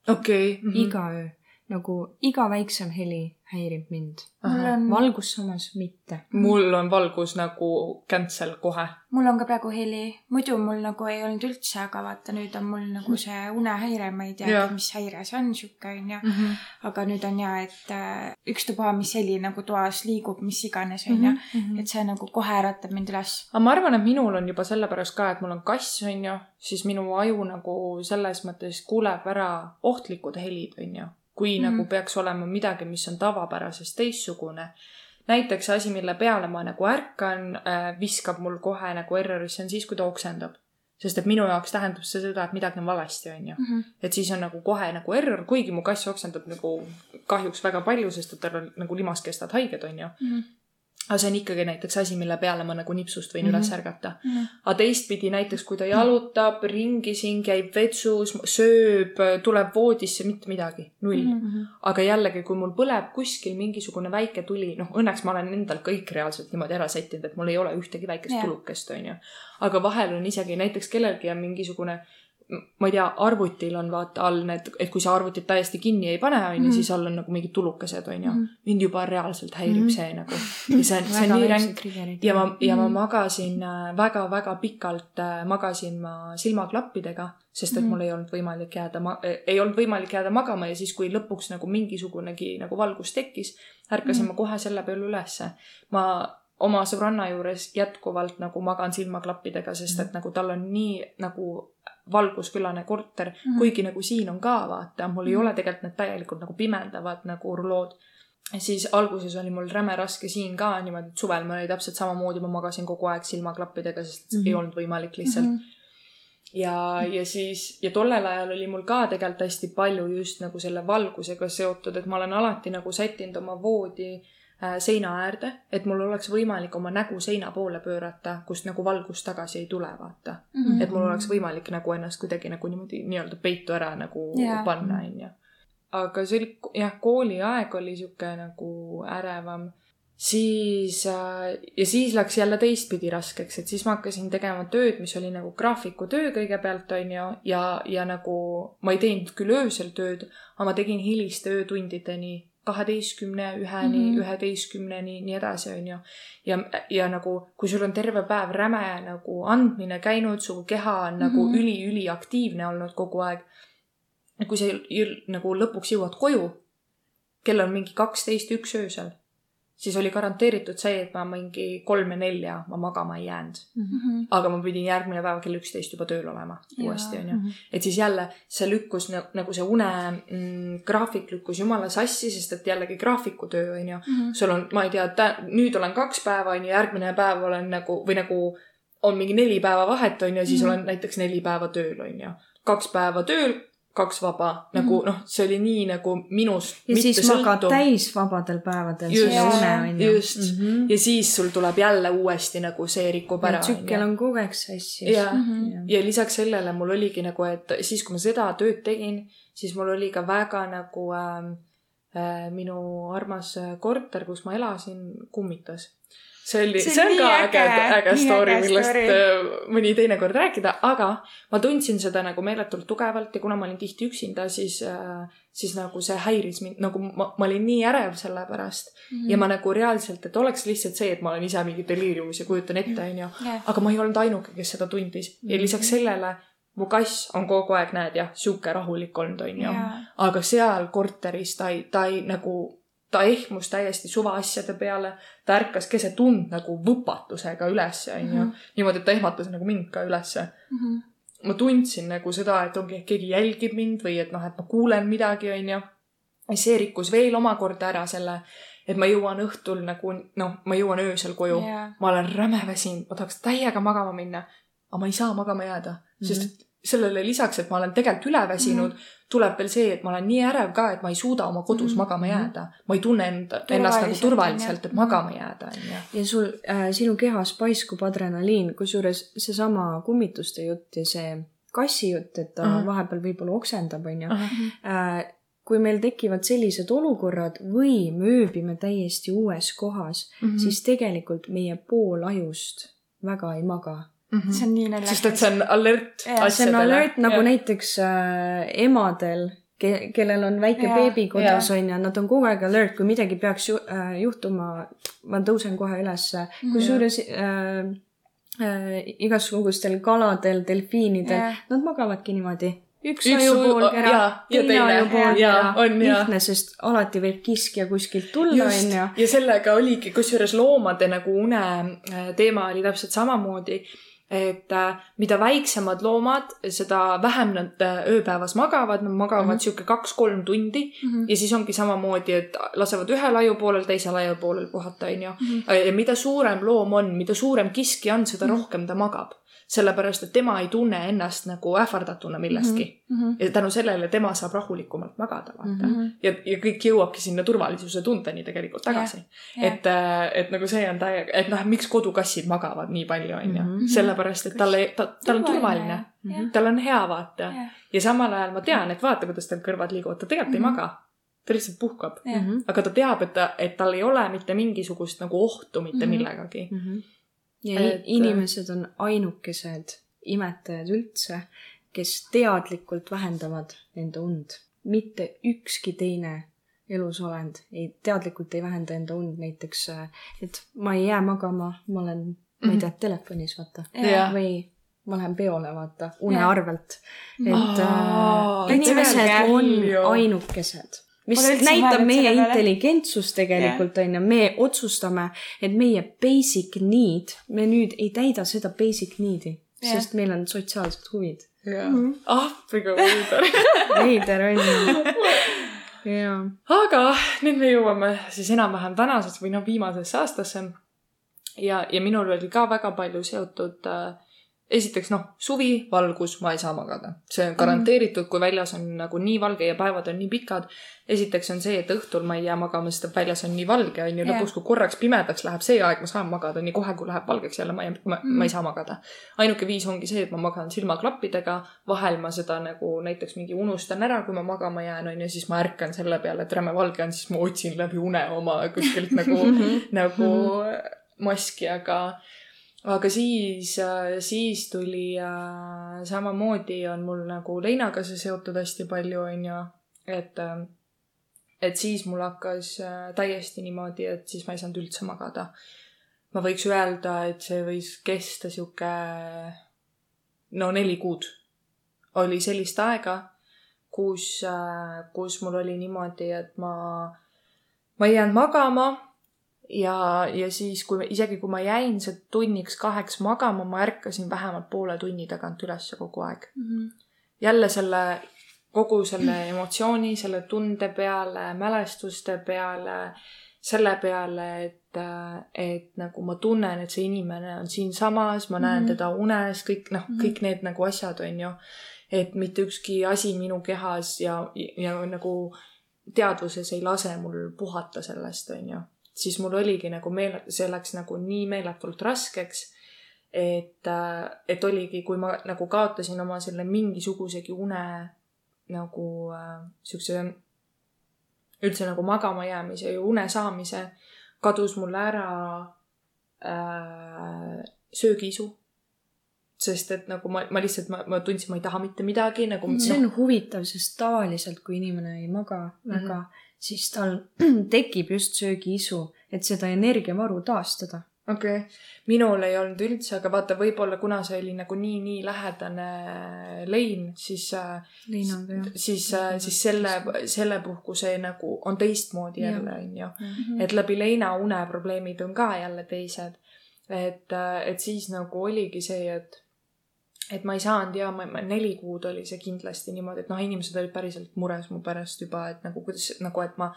okei. mhm. iga öö, nagu iga väiksem heli häirib mind. mul on, valgus samas mitte. mul on valgus nagu cancel kohe. mul on ka praegu heli, muidu mul nagu ei olnud üldse, aga vaata nüüd on mul nagu see unehäire, ma ei teagi, mis häire see on, sihuke onju. aga nüüd on ja, et äh, ükstapuha, mis heli nagu toas liigub, mis iganes onju, et see nagu kohe äratab mind üles. aga ma arvan, et minul on juba sellepärast ka, et mul on kass, onju, siis minu aju nagu selles mõttes kuuleb ära ohtlikud helid, onju. Kui mm -hmm. nagu peaks olema midagi, mis on tavapärasest teistsugune. näiteks asi, mille peale ma nagu ärkan äh,, viskab mul kohe nagu errorisse, on siis, kui ta oksendab. sest et minu jaoks tähendab see seda, et midagi on valesti, onju. et siis on nagu kohe nagu error, kuigi mu kass oksendab nagu kahjuks väga palju, sest et tal on nagu limaskestad haiged, onju. Aga see on ikkagi näiteks asi, mille peale ma nagu nipsust võin mm -hmm. üles ärgata. aga teistpidi näiteks, kui ta jalutab ringi siin, käib vetsus, sööb, tuleb voodisse, mitte midagi, null mm. -hmm. aga jällegi, kui mul põleb kuskil mingisugune väike tuli, noh õnneks ma olen endal kõik reaalselt niimoodi ära sättinud, et mul ei ole ühtegi väikest Jah. tulukest, onju. aga vahel on isegi näiteks kellelgi on mingisugune ma ei tea, arvutil on vaata all need, et kui sa arvutit täiesti kinni ei pane, onju, siis all on nagu mingid tulukesed, onju. mind juba reaalselt häirib see nagu. ja see on, see on nii ränk. ja ma, ja ma magasin äh, väga-väga pikalt, magasin ma silmaklappidega, sest et mul ei olnud võimalik jääda, ei olnud võimalik jääda magama ja siis, kui lõpuks nagu mingisugunegi nagu valgus tekkis, ärkasin ma kohe selle peale ülesse. ma oma sõbranna juures jätkuvalt nagu magan silmaklappidega, sest et nagu tal on nii nagu valguskülane korter mm, -hmm. kuigi nagu siin on ka vaata, mul ei ole tegelikult need täielikult nagu pimendavad nagu rulood siis alguses oli mul räme raske siin ka niimoodi, et suvel mul oli täpselt samamoodi, ma magasin kogu aeg silmaklappidega, sest mm -hmm. ei olnud võimalik lihtsalt mm. -hmm. ja, ja siis, ja tollel ajal oli mul ka tegelikult hästi palju just nagu selle valgusega seotud, et ma olen alati nagu sättinud oma voodi äh, seina äärde, et mul oleks võimalik oma nägu seina poole pöörata, kust nagu valgus tagasi ei tule, vaata mm. -hmm. et mul oleks võimalik nagu ennast kuidagi nagu niimoodi nii-öelda peitu ära nagu yeah. panna, onju aga see oli jah, kooliaeg oli sihuke nagu ärevam. siis äh, ja siis läks jälle teistpidi raskeks, et siis ma hakkasin tegema tööd, mis oli nagu graafikutöö kõigepealt onju ja, ja nagu ma ei teinud küll öösel tööd, aga ma tegin hiliste öötundideni, kaheteistkümne, üheni mm, Mhm. üheteistkümneni, nii edasi, onju. ja, ja nagu, kui sul on terve päev räme nagu andmine käinud, su keha on nagu Mhm. üli-üliaktiivne olnud kogu aeg kui sa nagu lõpuks jõuad koju, kell on mingi kaksteist, üks öösel, siis oli garanteeritud see, et ma mingi kolm ja nelja ma magama ei jäänud. Mhm. aga ma pidin järgmine päev kell üksteist juba tööl olema uuesti, onju. et siis jälle see lükkus na- nagu see une mm, graafik lükkus jumala sassi, sest et jällegi graafikutöö onju. sul on, ma ei tea, nüüd olen kaks päeva onju, järgmine päev olen nagu või nagu on mingi neli päeva vahet onju, siis Mhm. olen näiteks neli päeva tööl onju. kaks päeva tööl, kaks vaba nagu noh, see oli nii nagu minust ja siis magad sõltuv. täisvabadel päevadel Just. just mm, -hmm. ja siis sul tuleb jälle uuesti nagu see rikub ära. tsükkel on kogu aeg sassis. ja, ja lisaks sellele mul oligi nagu, et siis, kui ma seda tööd tegin, siis mul oli ka väga nagu äh, äh, minu armas äh, korter, kus ma elasin, kummitas. See oli, See see on ka äge, äge, story, millest story. äh, mõni teine kord rääkida, aga ma tundsin seda nagu meeletult tugevalt ja kuna ma olin tihti üksinda, siis äh, siis nagu see häiris mind, nagu ma, ma olin nii ärev selle pärast mm -hmm. ja ma nagu reaalselt, et oleks lihtsalt see, et ma olen ise mingi deliiriumis ja kujutan ette, onju. Jah. aga ma ei olnud ainuke, kes seda tundis ja lisaks sellele mu kass on kogu aeg, näed jah, sihuke rahulik olnud, onju. Aga seal korteris ta ei, ta ei nagu, ta ehmus täiesti suvaasjade peale, ta ärkas keset und nagu võpatusega ülesse, onju. niimoodi, et ta ehmatas nagu mind ka ülesse Mhm. ma tundsin nagu seda, et ongi, et keegi jälgib mind või et noh, et ma kuulen midagi, onju. ja see rikkus veel omakorda ära selle, et ma jõuan õhtul nagu noh, ma jõuan öösel koju Jaa. ma olen räme väsinud, ma tahaks täiega magama minna, aga ma ei saa magama jääda mm, -hmm. sest et sellele lisaks, et ma olen tegelikult üle väsinud mm, -hmm. tuleb veel see, et ma olen nii ärev ka, et ma ei suuda oma kodus mm -hmm. magama jääda. ma ei tunne enda, ennast nagu Turvaliselt, et magama jääda, onju. ja sul äh,, sinu kehas paiskub adrenaliin, kusjuures seesama kummituste jutt ja see kassi jutt, et ta Ahah. -huh. vahepeal võib-olla oksendab, onju. Mhm. Äh, kui meil tekivad sellised olukorrad või me ööbime täiesti uues kohas mm, Mhm. -hmm. siis tegelikult meie pool ajust väga ei maga. See on nii naljakas. sest et see on alert Jaa, see on alert nagu ja. näiteks äh, emadel, ke-, kellel on väike Jaa, beebi kodus onju, nad on kogu aeg alert, kui midagi peaks ju, äh, juhtuma, ma tõusen kohe ülesse. kusjuures äh, äh, igasugustel kaladel, delfiinidel Jaa., nad magavadki niimoodi. üks Üks ajupool aju- kera jaa,, ja teine teine. ajupool Jaa, kera. on, jaa. lihtne, sest alati võib kiskja kuskilt tulla onju. ja sellega oligi, kusjuures loomade nagu une äh, teema oli täpselt samamoodi, et äh, mida väiksemad loomad, seda vähem nad äh, ööpäevas magavad, nad magavad mm -hmm. sihuke kaks-kolm tundi mm -hmm. ja siis ongi samamoodi, et lasevad ühel ajupoolel, teisel ajupoolel puhata, onju. ja mida suurem loom on, mida suurem kiskja on, seda rohkem ta magab sellepärast, et tema ei tunne ennast nagu ähvardatuna millestki mm. -hmm. ja tänu sellele tema saab rahulikumalt magada, vaata mm. -hmm. ja, ja kõik jõuabki sinna turvalisuse tundeni tegelikult tagasi jah. et, et nagu see on täiega, et noh, miks kodukassid magavad nii palju, onju. Mhm. sellepärast, et talle, ta, tal on turvaline. Jah. tal on hea, vaata Jah.. ja samal ajal ma tean, et vaata, kuidas tal kõrvad liiguvad, ta tegelikult Mhm. ei maga. ta lihtsalt puhkab. Jah. aga ta teab, et ta, et tal ei ole mitte mingisugust nagu ohtu mitte Mhm. millegagi. Ja Et- inimesed on ainukesed imetajad üldse, kes teadlikult vähendavad enda und. mitte ükski teine elusolend ei, teadlikult ei vähenda enda und, näiteks, et ma ei jää magama, ma olen, ma ei tea, telefonis vaata Jah. või ma lähen peole, vaata, une Jah. arvelt. et äh, inimesed on ainukesed mis näitab meie intelligentsust tegelikult onju, me otsustame, et meie basic need, me nüüd ei täida seda basic need'i, Jah. sest meil on sotsiaalsed huvid. jah. ahviga veider. veider onju. jaa. aga nüüd me jõuame siis enam-vähem tänasesse või noh, viimasesse aastasse. ja, ja minul oli ka väga palju seotud äh, esiteks noh, suvi, valgus, ma ei saa magada. see on garanteeritud, kui väljas on nagu nii valge ja päevad on nii pikad. esiteks on see, et õhtul ma ei jää magama, sest et väljas on nii valge, on ju. Lõpuks, kui korraks pimedaks läheb see aeg, ma saan magada, nii kohe, kui läheb valgeks jälle, ma ei, ma, Mhm. ma ei saa magada. ainuke viis ongi see, et ma magan silmaklappidega, vahel ma seda nagu näiteks mingi unustan ära, kui ma magama jään, on ju, siis ma ärkan selle peale, et räme valge on, siis ma otsin läbi une oma kuskilt nagu, nagu maski, aga, aga siis, siis tuli äh, samamoodi on mul nagu leinaga see seotud hästi palju, on ju, et, et siis mul hakkas äh, täiesti niimoodi, et siis ma ei saanud üldse magada. ma võiks öelda, et see võis kesta sihuke no neli kuud. Oli sellist aega, kus, kus mul oli niimoodi, et ma, ma ei jäänud magama ja, ja siis, kui isegi kui ma jäin see tunniks kaheks magama, ma ärkasin vähemalt poole tunni tagant üles kogu aeg. jälle selle, kogu selle emotsiooni, selle tunde peale, mälestuste peale, selle peale, et, et nagu ma tunnen, et see inimene on siinsamas, ma näen Mhm. teda unes, kõik noh, Mhm. kõik need nagu asjad on ju. et mitte ükski asi minu kehas ja, ja, ja nagu teadvuses ei lase mul puhata sellest, onju. Siis mul oligi nagu meele-, see läks nagu nii meeletult raskeks, et, äh, et oligi, kui ma nagu kaotasin oma selle mingisugusegi une nagu äh, siukse üldse nagu magama jäämise ja une saamise, kadus mul ära äh, söögiisu sest et nagu ma, ma lihtsalt, ma, ma tundsin, ma ei taha mitte midagi nagu. see on no. huvitav, sest tavaliselt, kui inimene ei maga väga mm, -hmm. Siis tal tekib just söögiisu, et seda energiavaru taastada. okei okay., minul ei olnud üldse, aga vaata, võib-olla kuna see oli nagu nii, nii lähedane lein, siis. Äh, leinaga siis, äh, siis selle, selle puhku see nagu on teistmoodi jälle, onju. Mhm. et läbi leina uneprobleemid on ka jälle teised et, äh, et siis nagu oligi see, et et ma ei saanud ja ma, ma neli kuud oli see kindlasti niimoodi, et noh, inimesed olid päriselt mures mu pärast juba, et nagu kuidas nagu, et ma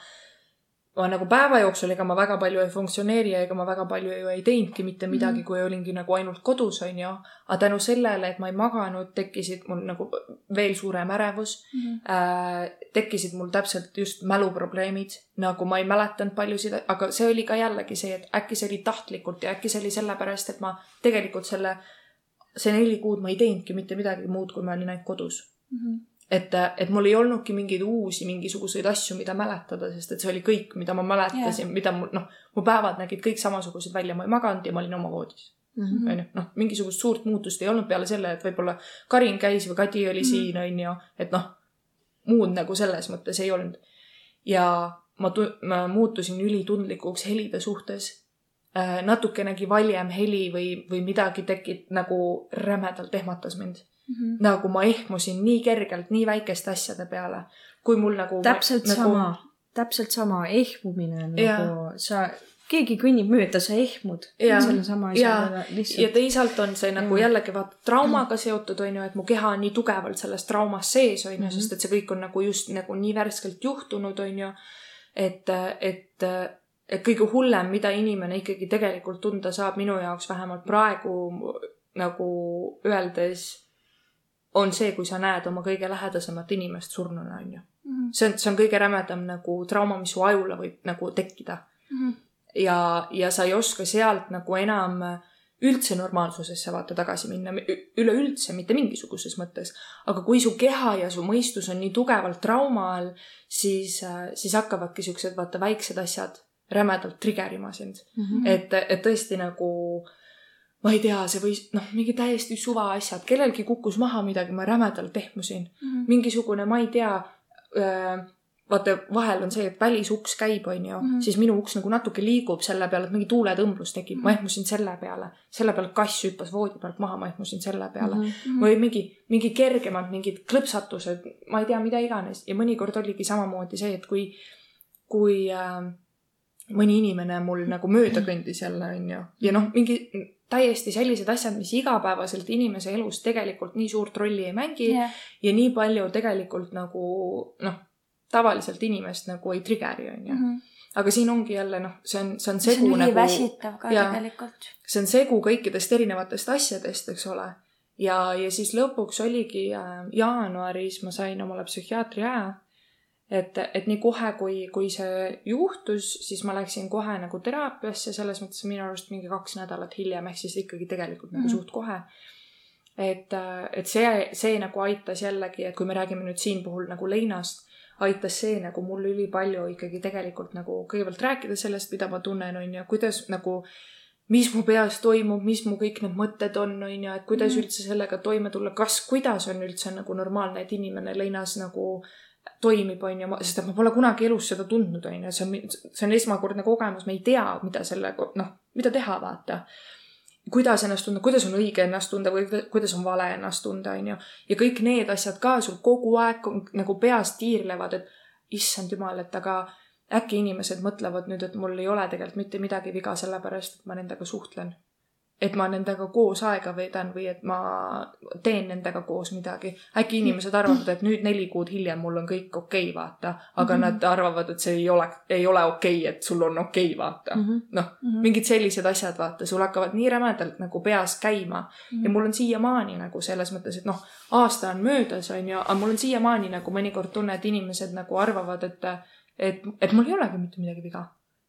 ma nagu päeva jooksul, ega ma väga palju ei funktsioneeri ja ega ma väga palju ju ei teinudki mitte mhm. midagi mm, -hmm. kui olingi nagu ainult kodus, onju. aga tänu sellele, et ma ei maganud, tekkisid mul nagu veel suurem ärevus mm. -hmm. Äh, tekkisid mul täpselt just mäluprobleemid, nagu ma ei mäletanud paljusid, aga see oli ka jällegi see, et äkki see oli tahtlikult ja äkki see oli sellepärast, et ma tegelikult selle see neli kuud ma ei teinudki mitte midagi muud, kui ma olin ainult kodus mm. -hmm. et, et mul ei olnudki mingeid uusi mingisuguseid asju, mida mäletada, sest et see oli kõik, mida ma mäletasin yeah., mida mul, noh, mu päevad nägid kõik samasugused välja, ma ei maganud ja ma olin oma voodis mhm. onju, noh, mingisugust suurt muutust ei olnud peale selle, et võib-olla Karin käis või Kadi oli mm -hmm. siin, onju, et noh, muud nagu selles mõttes ei olnud. ja ma, ma muutusin ülitundlikuks helide suhtes natukenegi valjem heli või, või midagi tekib nagu rämedalt ehmatas mind mm. -hmm. nagu ma ehmusin nii kergelt nii väikeste asjade peale, kui mul nagu. täpselt nagu... sama, täpselt sama ehmumine nagu sa, keegi kõnnib mööda, sa ehmud selle sama asjaga lihtsalt. ja teisalt on see nagu ja. jällegi vaata traumaga seotud on ju, et mu keha on nii tugevalt selles traumas sees on ju mm -hmm., sest et see kõik on nagu just nagu nii värskelt juhtunud on ju. et, et et kõige hullem, mida inimene ikkagi tegelikult tunda saab, minu jaoks vähemalt praegu nagu öeldes, on see, kui sa näed oma kõige lähedasemat inimest surnuna, on ju. Mhm. see on, see on kõige rämedam nagu trauma, mis su ajule võib nagu tekkida mm. -hmm. ja, ja sa ei oska sealt nagu enam üldse normaalsusesse vaata tagasi minna, üleüldse mitte mingisuguses mõttes. aga kui su keha ja su mõistus on nii tugevalt trauma all, siis, siis hakkavadki siuksed vaata väiksed asjad rämedalt trigerima sind mm. -hmm. et, et tõesti nagu ma ei tea, see võis, noh, mingi täiesti suva asjad, kellelgi kukkus maha midagi, ma rämedalt ehmusin mm. -hmm. mingisugune, ma ei tea äh,, vaata, vahel on see, et välisuks käib, onju mm, -hmm. siis minu uks nagu natuke liigub selle peale, et mingi tuuletõmblus tekib mm, -hmm. ma mhm. ehmusin selle peale. selle peale kass hüppas voodi pealt maha, ma ehmusin selle peale mm. -hmm. või mingi, mingi kergemad mingid klõpsatused, ma ei tea, mida iganes ja mõnikord oligi samamoodi see, et kui, kui äh, mõni inimene mul nagu mööda kõndis jälle, onju. ja noh, mingi täiesti sellised asjad, mis igapäevaselt inimese elus tegelikult nii suurt rolli ei mängi yeah. ja nii palju tegelikult nagu noh, tavaliselt inimest nagu ei trigger'i, onju. -hmm aga siin ongi jälle noh, see on, see on segu see on nagu. väsitav ka ja, tegelikult. see on segu kõikidest erinevatest asjadest, eks ole. ja, ja siis lõpuks oligi äh, jaanuaris ma sain omale psühhiaatri aja et, et nii kohe, kui, kui see juhtus, siis ma läksin kohe nagu teraapiasse, selles mõttes minu arust mingi kaks nädalat hiljem, ehk siis ikkagi tegelikult nagu mm -hmm. suht kohe. et, et see, see nagu aitas jällegi, et kui me räägime nüüd siin puhul nagu leinast, aitas see nagu mul ülipalju ikkagi tegelikult nagu kõigepealt rääkida sellest, mida ma tunnen, on ju, kuidas nagu mis mu peas toimub, mis mu kõik need mõtted on, on ju, et kuidas mm -hmm. üldse sellega toime tulla, kas, kuidas on üldse nagu normaalne, et inimene leinas nagu äh, toimib, on ju, sest et ma pole kunagi elus seda tundnud, on ju, see on, see on esmakordne kogemus, me ei tea, mida selle, noh, mida teha, vaata. kuidas ennast tunda, kuidas on õige ennast tunda või kuidas on vale ennast tunda, on ju. ja kõik need asjad ka sul kogu aeg nagu peas tiirlevad, et issand jumal, et aga äkki inimesed mõtlevad nüüd, et mul ei ole tegelikult mitte midagi viga, sellepärast et ma nendega suhtlen et ma nendega koos aega veedan või et ma teen nendega koos midagi. äkki inimesed arvavad, et nüüd neli kuud hiljem mul on kõik okei okay,, vaata, aga mm -hmm. nad arvavad, et see ei ole, ei ole okei okay,, et sul on okei okay,, vaata mm -hmm.. noh mm -hmm., mingid sellised asjad, vaata, sul hakkavad nii rämedalt nagu peas käima mm -hmm. ja mul on siiamaani nagu selles mõttes, et noh, aasta on möödas, on ju, aga mul on siiamaani nagu mõnikord tunne, et inimesed nagu arvavad, et et, et mul ei olegi mitte midagi viga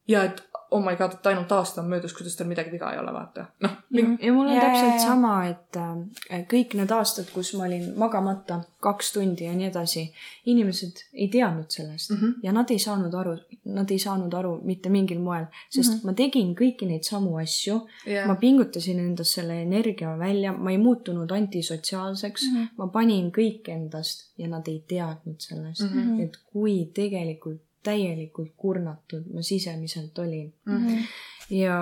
ja et oh my god, et ainult aasta on möödas, kuidas tal midagi viga ei ole, vaata. noh. ja mul on ja, täpselt sama, et äh, kõik need aastad, kus ma olin magamata kaks tundi ja nii edasi, inimesed ei teadnud sellest mm -hmm. ja nad ei saanud aru, nad ei saanud aru mitte mingil moel, sest mm -hmm. ma tegin kõiki neid samu asju yeah., ma pingutasin endast selle energia välja, ma ei muutunud antisotsiaalseks mm, -hmm. ma panin kõik endast ja nad ei teadnud sellest mm, -hmm. et kui tegelikult täielikult kurnatud ma sisemiselt olin mm. -hmm. ja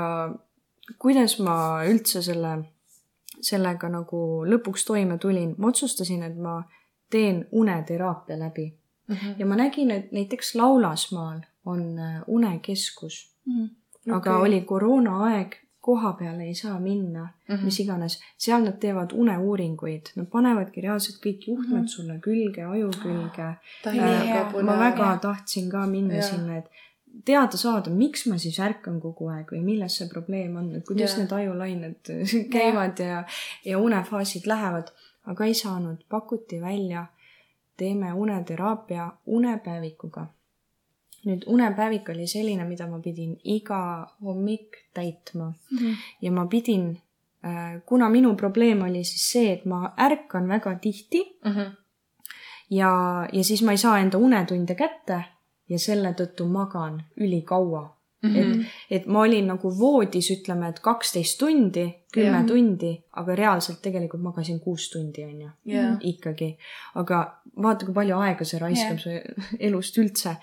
kuidas ma üldse selle, sellega nagu lõpuks toime tulin, ma otsustasin, et ma teen uneteraapia läbi mm. -hmm. ja ma nägin, et näiteks Laulasmaal on äh, unekeskus mm. -hmm. Okay. aga oli koroonaaeg koha peale ei saa minna mm, -hmm. mis iganes, seal nad teevad uneuuringuid, nad panevadki reaalselt kõik juhtmed mm -hmm. sulle külge, aju külge äh,. ma väga tahtsin ka minna ja. sinna, et teada saada, miks ma siis ärkan kogu aeg või milles see probleem on, et kuidas yeah. need ajulained käivad ja, ja unefaasid lähevad, aga ei saanud, pakuti välja, teeme uneteraapia unepäevikuga nüüd unepäevik oli selline, mida ma pidin iga hommik täitma mm -hmm. ja ma pidin äh,, kuna minu probleem oli siis see, et ma ärkan väga tihti mm -hmm. ja, ja siis ma ei saa enda unetunde kätte ja selle tõttu magan ülikaua Mm -hmm. et, mhm. et ma olin nagu voodis, ütleme, et kaksteist tundi, kümme yeah. tundi, aga reaalselt tegelikult magasin kuus tundi, on ju yeah.. ikkagi. aga vaata, kui palju aega see raiskab yeah. su elust üldse.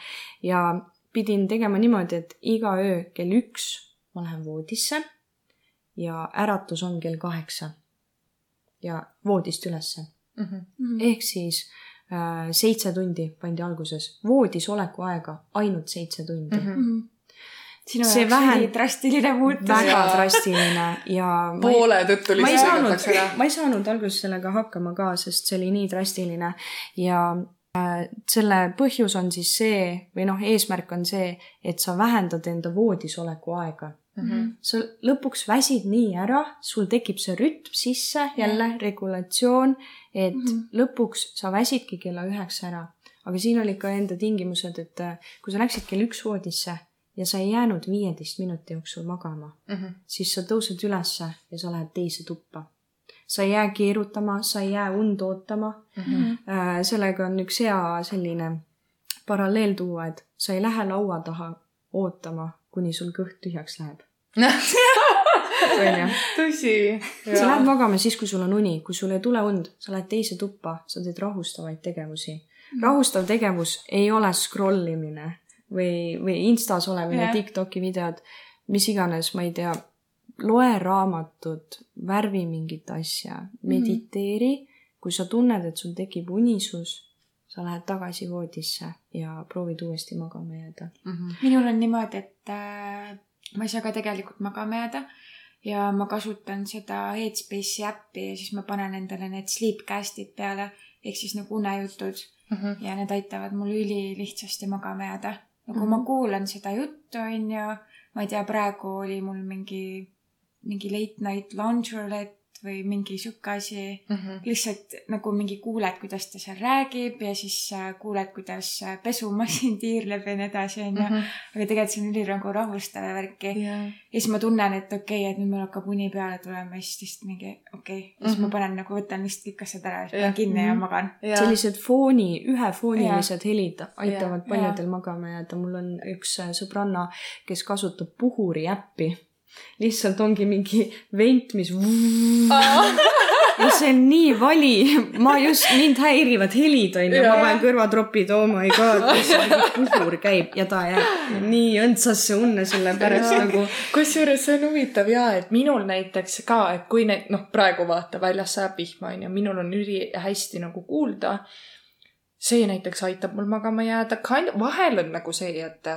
ja pidin tegema niimoodi, et iga öö kell üks ma lähen voodisse ja äratus on kell kaheksa. ja voodist ülesse mm. -hmm. ehk siis äh, seitse tundi pandi alguses, voodis oleku aega ainult seitse tundi mm. -hmm sinu see jaoks vähen... oli drastiline muutus. väga ja... drastiline ja poole tõttu lihtsalt ma ei saanud alguses sellega hakkama ka, sest see oli nii drastiline ja äh, selle põhjus on siis see või noh, eesmärk on see, et sa vähendad enda voodis oleku aega mm. -hmm. sa lõpuks väsid nii ära, sul tekib see rütm sisse jälle mm, -hmm. regulatsioon, et mm -hmm. lõpuks sa väsidki kella üheksa ära. aga siin olid ka enda tingimused, et äh, kui sa läksid kell üks voodisse ja sa ei jäänud viieteist minuti jooksul magama mm, -hmm. siis sa tõused ülesse ja sa lähed teise tuppa. sa ei jää keerutama, sa ei jää und ootama mm. -hmm. sellega on üks hea selline paralleel tuua, et sa ei lähe laua taha ootama, kuni sul kõht tühjaks läheb onju. tõsi. sa lähed magama siis, kui sul on uni, kui sul ei tule und, sa lähed teise tuppa, sa teed rahustavaid tegevusi. Mhm. rahustav tegevus ei ole scroll imine või, või Instas olemine yeah., Tiktoki videod, mis iganes, ma ei tea, loe raamatut, värvi mingit asja, mhm. mediteeri mm, -hmm. kui sa tunned, et sul tekib unisus, sa lähed tagasi voodisse ja proovid uuesti magama jääda mm. -hmm. minul on niimoodi, et äh, ma ei saa ka tegelikult magama jääda ja ma kasutan seda Headspace'i äppi ja siis ma panen endale need sleepcast'id peale ehk siis nagu unejutud mm -hmm. ja need aitavad mul ülilihtsasti magama jääda ja kui mm -hmm. ma mhm. kuulan seda juttu, on ju, ma ei tea, praegu oli mul mingi, mingi late night lunch roulette või mingi sihuke asi mm. -hmm. lihtsalt nagu mingi kuuled, kuidas ta seal räägib ja siis äh, kuuled, kuidas äh, pesumasin tiirleb ja nii edasi, onju. Mhm. aga tegelikult see on üli nagu rahustav ja värki yeah.. ja siis ma tunnen, et okei okay,, et nüüd mul hakkab uni peale tulema ja siis lihtsalt mingi okei okay. ja siis mm -hmm. ma mhm. panen nagu, võtan lihtsalt kõik asjad ära ja siis panen kinni mm -hmm. ja magan yeah.. sellised fooni, ühefoonilised yeah. helid aitavad yeah. paljudel yeah. magama jääda. mul on üks äh, sõbranna, kes kasutab puhuri äppi lihtsalt ongi mingi vent, mis ja see on nii vali, ma just, mind häirivad helid onju, ma panen kõrvatropid, oh my god, puhur käib ja ta jääb nii õndsasse unne selle pärast nagu. kusjuures see on huvitav ja, et minul näiteks ka, et kui need noh, praegu vaata väljas sajab vihma onju, minul on ülihästi nagu kuulda. see näiteks aitab mul magama jääda, vahel on nagu see, et,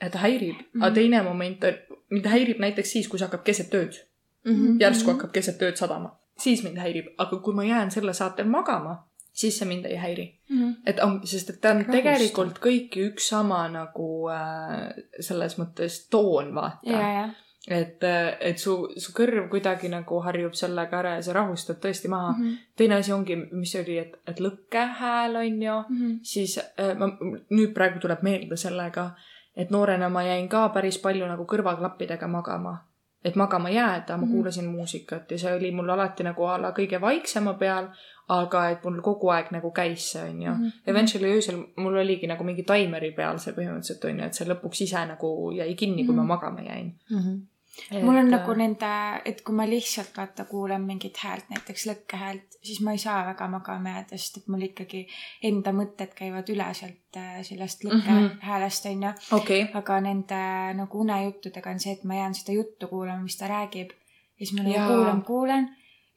et häirib mm, -hmm. aga mhm. teine moment mind häirib näiteks siis, kui see hakkab keset ööd mm. -hmm. järsku hakkab keset ööd sadama, siis mind häirib, aga kui ma jään selle saatel magama, siis see mind ei häiri mm. -hmm. et on, sest et ta on Rahusta. tegelikult kõik üks sama nagu äh, selles mõttes toon, vaata et, et su, su kõrv kuidagi nagu harjub sellega ära ja sa rahustad tõesti maha mm. -hmm. teine asi ongi, mis oli, et, et lõkkehääl on ju mm, -hmm. siis äh, ma nüüd praegu tuleb meelde sellega, et noorena ma jäin ka päris palju nagu kõrvaklappidega magama. et magama jääda, ma mm kuulasin muusikat ja see oli mul alati nagu a la kõige vaiksema peal, aga et mul kogu aeg nagu käis see, onju. Mhm. Eventually öösel mul oligi nagu mingi taimeri peal see põhimõtteliselt onju, et see lõpuks ise nagu jäi kinni, kui mm -hmm. ma magama jäin mm. -hmm Et... mul on nagu nende, et kui ma lihtsalt vaata kuulan mingit häält, näiteks lõkkehäält, siis ma ei saa väga magama jääda, sest et mul ikkagi enda mõtted käivad üle sealt äh, sellest lõkkehäälest onju. Mm -hmm. okay.. aga nende nagu unejuttudega on see, et ma jään seda juttu kuulama, mis ta räägib. ja siis ma nagu kuulan, kuulan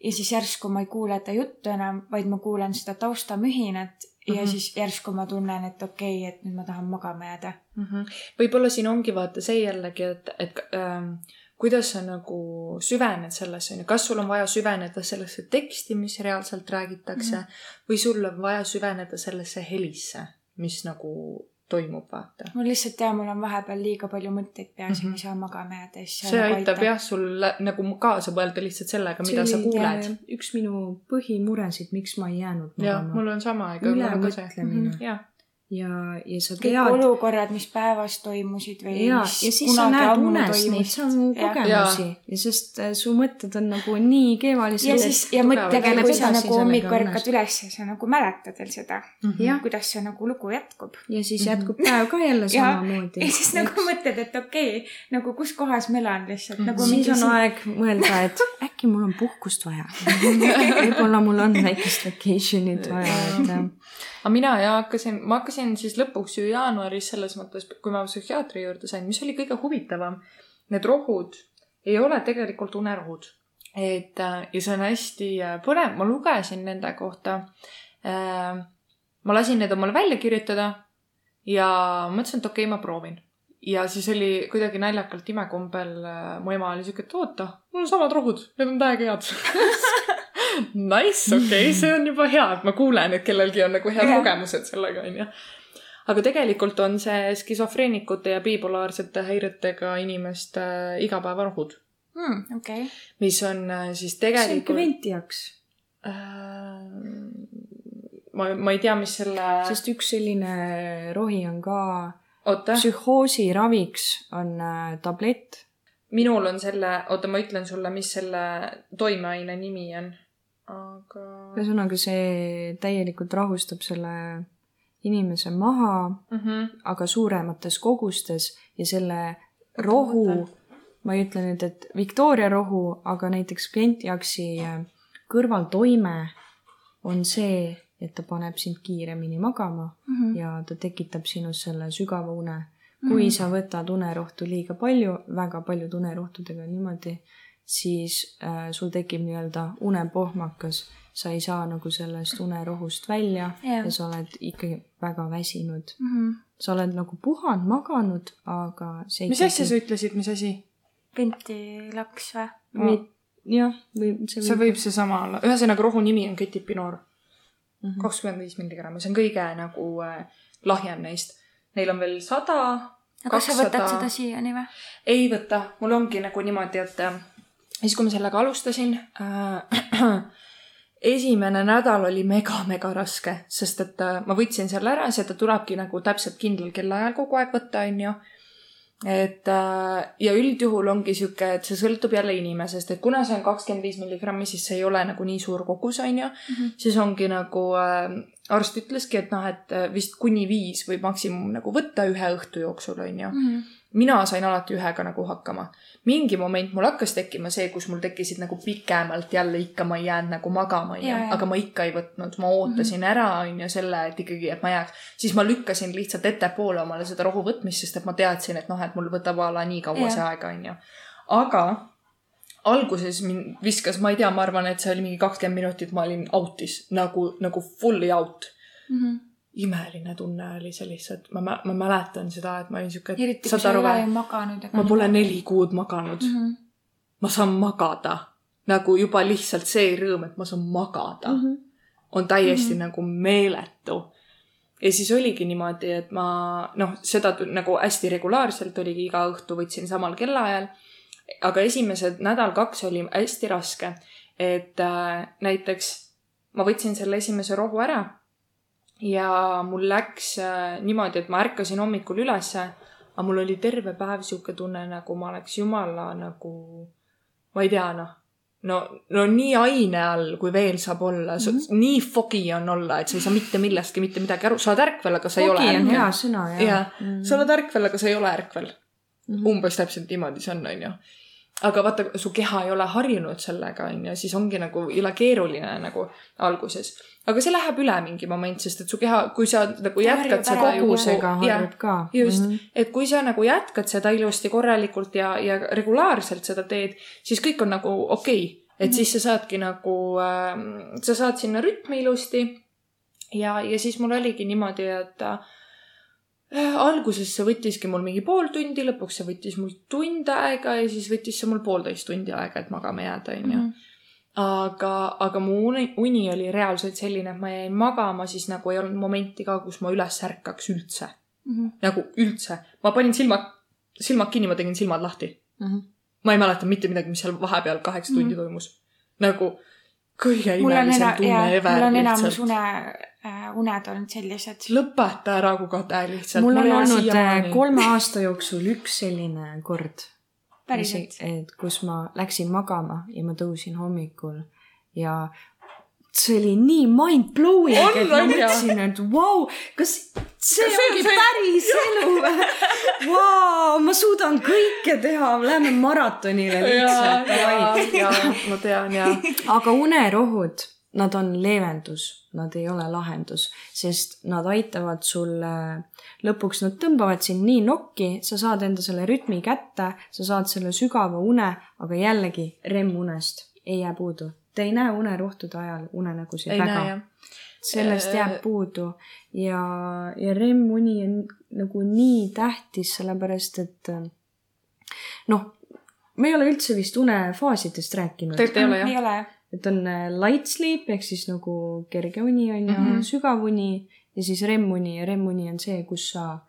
ja siis järsku ma ei kuule ta juttu enam, vaid ma kuulen seda taustamühinat. Ja mm -hmm. siis järsku ma tunnen, et okei okay,, et nüüd ma tahan magama jääda. Mm -hmm.. võib-olla siin ongi vaata see jällegi, et, et ähm, kuidas sa nagu süvened sellesse, onju, kas sul on vaja süveneda sellesse teksti, mis reaalselt räägitakse mm -hmm. või sul on vaja süveneda sellesse helisse, mis nagu toimub, vaata. mul lihtsalt jah, mul on vahepeal liiga palju mõtteid peas ja mm -hmm. ma ei saa magama jääda ja siis see aitab jah sul nagu kaasa mõelda lihtsalt sellega, mida sa kuuled. üks minu põhimuresid, miks ma ei jäänud magama. jah, mul on sama, ega mul on ka see. -hmm. jah ja, ja sa tead. kõik olukorrad, mis päevas toimusid või ja, ja siis sa näed unes neid samu kogemusi ja. ja sest äh, su mõtted on nagu nii keevalised. ja siis, ja mõttega, kui sa nagu hommikul ärkad üles ja sa nagu mäletad veel seda mm, -hmm. kuidas see nagu lugu jätkub. ja siis jätkub mm -hmm. päev ka jälle samamoodi. ja siis nagu mõtled, et okei okay,, nagu kus kohas ma elan lihtsalt mm. -hmm. nagu siis on aeg mõelda, et äkki mul on puhkust vaja võib-olla mul on väikest vacation'it vaja, et aga mina ja hakkasin, ma hakkasin siis lõpuks ju jaanuaris selles mõttes, kui ma psühhiaatri juurde sain, mis oli kõige huvitavam. Need rohud ei ole tegelikult unerohud. et äh, ja see on hästi äh, põnev, ma lugesin nende kohta. Äh, ma lasin need omale välja kirjutada ja mõtlesin, et okei okay,, ma proovin ja siis oli kuidagi naljakalt imekombel mu ema oli siuke, et oota, mul on samad rohud, need on täiega head Nice, okei okay,, see on juba hea, et ma kuulen, et kellelgi on nagu head yeah. kogemused sellega, onju. aga tegelikult on see skisofreenikute ja bipolaarsete häiretega inimeste igapäevarohud mm,. okei okay.. mis on äh, siis tegelikult. see on ikka venti jaoks äh,. ma, ma ei tea, mis selle. sest üks selline rohi on ka. psühhoosi raviks on äh, tablett minul on selle, oota, ma ütlen sulle, mis selle toimeaine nimi on aga. ühesõnaga, see täielikult rahustab selle inimese maha mm, -hmm. aga suuremates kogustes ja selle rohu, ma ei ütle nüüd, et Victoria rohu, aga näiteks Gentiaksi äh, kõrvaltoime on see, et ta paneb sind kiiremini magama mm -hmm. ja ta tekitab sinus selle sügava une. kui mm -hmm. sa võtad unerohtu liiga palju, väga paljud unerohtudega on niimoodi, siis äh, sul tekib nii-öelda unepohmakas, sa ei saa nagu sellest unerohust välja yeah. ja sa oled ikkagi väga väsinud mm. -hmm. sa oled nagu puhanud, maganud, aga see mis asja sa ütlesid, mis asi? ventilaks või no.? jah, või see võib. see võib seesama olla, ühesõnaga rohu nimi on ketipinoor. Mhm. kakskümmend viis milligrammi, see on kõige nagu äh, lahjem neist. Neil on veel sada. aga kas sa võtad seda siiani või? ei võta, mul ongi nagu niimoodi, et äh, siis, kui ma sellega alustasin äh,, esimene nädal oli mega-mega raske, sest et äh, ma võtsin selle ära, see ta tulebki nagu täpselt kindlal kellaajal kogu aeg võtta, onju. et äh, ja üldjuhul ongi sihuke, et see sõltub jälle inimesest, et kuna see on kakskümmend viis milligrammi, siis see ei ole nagu nii suur kogus, onju. -hmm. siis ongi nagu äh, arst ütleski, et noh, et äh, vist kuni viis võib maksimum nagu võtta ühe õhtu jooksul, onju. -hmm. mina sain alati ühega nagu hakkama mingi moment mul hakkas tekkima see, kus mul tekkisid nagu pikemalt jälle ikka ma ei jäänud nagu magama, onju. aga ma ikka ei võtnud, ma ootasin mm -hmm. ära, onju, selle, et ikkagi, et ma jääks. siis ma lükkasin lihtsalt ettepoole omale seda rohu võtmist, sest et ma teadsin, et noh, et mul võtab a la nii kaua ja. see aega, onju. aga alguses mind viskas, ma ei tea, ma arvan, et see oli mingi kakskümmend minutit, ma olin out'is nagu, nagu fully out mm. -hmm imeline tunne oli see lihtsalt, ma, ma mäletan seda, et ma olin siuke. eriti kui sa ei ole ju maganud. ma pole neli kuud maganud mm. -hmm. ma saan magada. nagu juba lihtsalt see rõõm, et ma saan magada mm, -hmm. on täiesti mm -hmm. nagu meeletu. ja siis oligi niimoodi, et ma noh, seda nagu hästi regulaarselt oligi iga õhtu võtsin samal kellaajal. aga esimesed nädal-kaks oli hästi raske, et äh, näiteks ma võtsin selle esimese rohu ära ja mul läks äh, niimoodi, et ma ärkasin hommikul ülesse aga mul oli terve päev sihuke tunne, nagu ma oleks jumala nagu, ma ei tea, noh, no, no nii aine all, kui veel saab olla mm, -hmm. nii fogi on olla, et sa ei saa mitte millestki mitte midagi aru, sa oled ärkvel, aga sa fogi ei ole ärkvel. hea sõna, jah. jah mm -hmm., sa oled ärkvel, aga sa ei ole ärkvel mm. -hmm. umbes täpselt niimoodi see on, onju aga vaata, su keha ei ole harjunud sellega, onju, siis ongi nagu jõle keeruline nagu alguses aga see läheb üle mingi moment, sest et su keha, kui sa nagu jätkad seda kogusega harjub ka. just mm, -hmm. et kui sa nagu jätkad seda ilusti korralikult ja, ja regulaarselt seda teed, siis kõik on nagu okei okay. et mm -hmm. siis sa saadki nagu äh,, sa saad sinna rütmi ilusti. ja, ja siis mul oligi niimoodi, et äh, alguses see võttiski mul mingi pool tundi, lõpuks see võttis mul tund aega ja siis võttis see mul poolteist tundi aega, et magama jääda, onju mhm aga, aga mu uni, uni oli reaalselt selline, et ma jäin magama, siis nagu ei olnud momenti ka, kus ma üles ärkaks üldse mm. -hmm. nagu üldse. ma panin silmad, silmad kinni, ma tegin silmad lahti mm. -hmm. ma ei mäleta mitte midagi, mis seal vahepeal kaheksa tundi mm -hmm. toimus. nagu kõige imelisem tunne ever. mul on enamus une äh,, uned olnud sellised. lõpeta ära, kui kade lihtsalt. mul on olnud äh, kolme aasta jooksul üks selline kord päriselt? et kus ma läksin magama ja ma tõusin hommikul ja see oli nii mind-blowing, et ma mõtlesin, et vau wow,, kas see, see ongi see... päris elu või? Vau, ma suudan kõike teha, lähme maratonile lihtsalt. ja, ja ma tean ja. aga unerohud nad on leevendus, nad ei ole lahendus, sest nad aitavad sulle, lõpuks nad tõmbavad sind nii nokki, sa saad enda selle rütmi kätte, sa saad selle sügava une, aga jällegi REM-unest ei jää puudu. Te ei näe unerohtude ajal unenägusid väga. sellest jääb äh, puudu ja, ja REM-uni on nagu nii tähtis, sellepärast et noh, me ei ole üldse vist unefaasidest rääkinud. tegelikult ei ole jah? Et on äh, light sleep ehk siis nagu kerge uni on ju mm -hmm., sügav uni ja siis REM-uni ja REM-uni on see, kus sa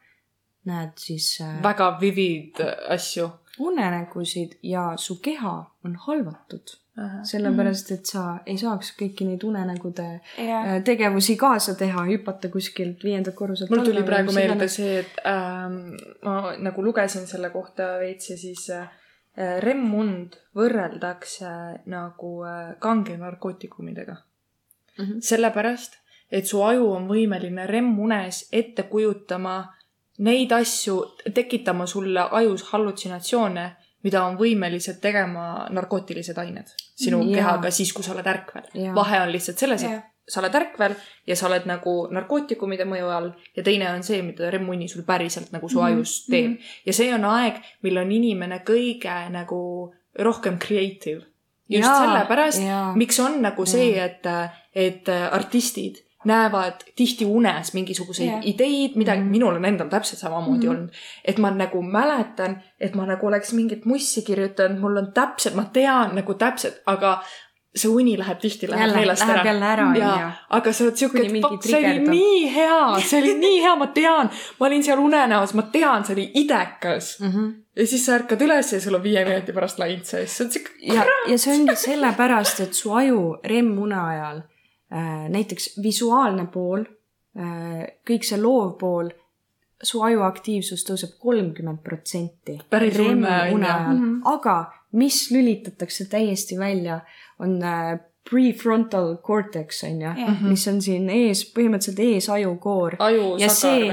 näed siis äh,. väga vivid äh, asju. unenägusid ja su keha on halvatud sellepärast, et sa ei saaks kõiki neid unenägude yeah. Tegevusi kaasa teha, hüpata kuskilt viiendalt korruselt mul tuli praegu meelde see, et ähm, ma nagu lugesin selle kohta veits ja siis Äh, remmund võrreldakse nagu äh, kange narkootikumidega mm. -hmm. sellepärast, et su aju on võimeline remmunes ette kujutama neid asju, tekitama sulle ajus hallutsinatsioone, mida on võimelised tegema narkootilised ained sinu ja. kehaga siis, kui sa oled ärkvel. vahe on lihtsalt selles, et sa oled ärkvel ja sa oled nagu narkootikumide mõju all ja teine on see, mida REM-uni sul päriselt nagu su mm -hmm. ajus teeb mm. -hmm. ja see on aeg, mil on inimene kõige nagu rohkem creative. just ja, sellepärast, miks on nagu see, et, et artistid näevad tihti unes mingisuguseid yeah. ideid, midagi mm, -hmm. minul on endal täpselt samamoodi mm -hmm. olnud. et ma nagu mäletan, et ma nagu oleks mingit mussi kirjutanud, mul on täpselt, ma tean nagu täpselt, aga see uni läheb tihti, läheb meelest ära. jälle ära, onju. aga sa oled siuke, et see oli nii hea, see oli nii hea, ma tean, ma olin seal unenäos, ma tean, see oli idekas mm. -hmm. ja siis sa ärkad üles ja sul on viie minuti pärast laint sees, see on siuke. ja, ja see ongi sellepärast, et su aju REM-une ajal äh, näiteks visuaalne pool äh,, kõik see loov pool su aju aktiivsus tõuseb kolmkümmend protsenti. päris ulme on ju. aga mis lülitatakse täiesti välja on äh, prefrontal cortex on ju yeah., mhm. mis on siin ees, põhimõtteliselt eesajukoor. ja see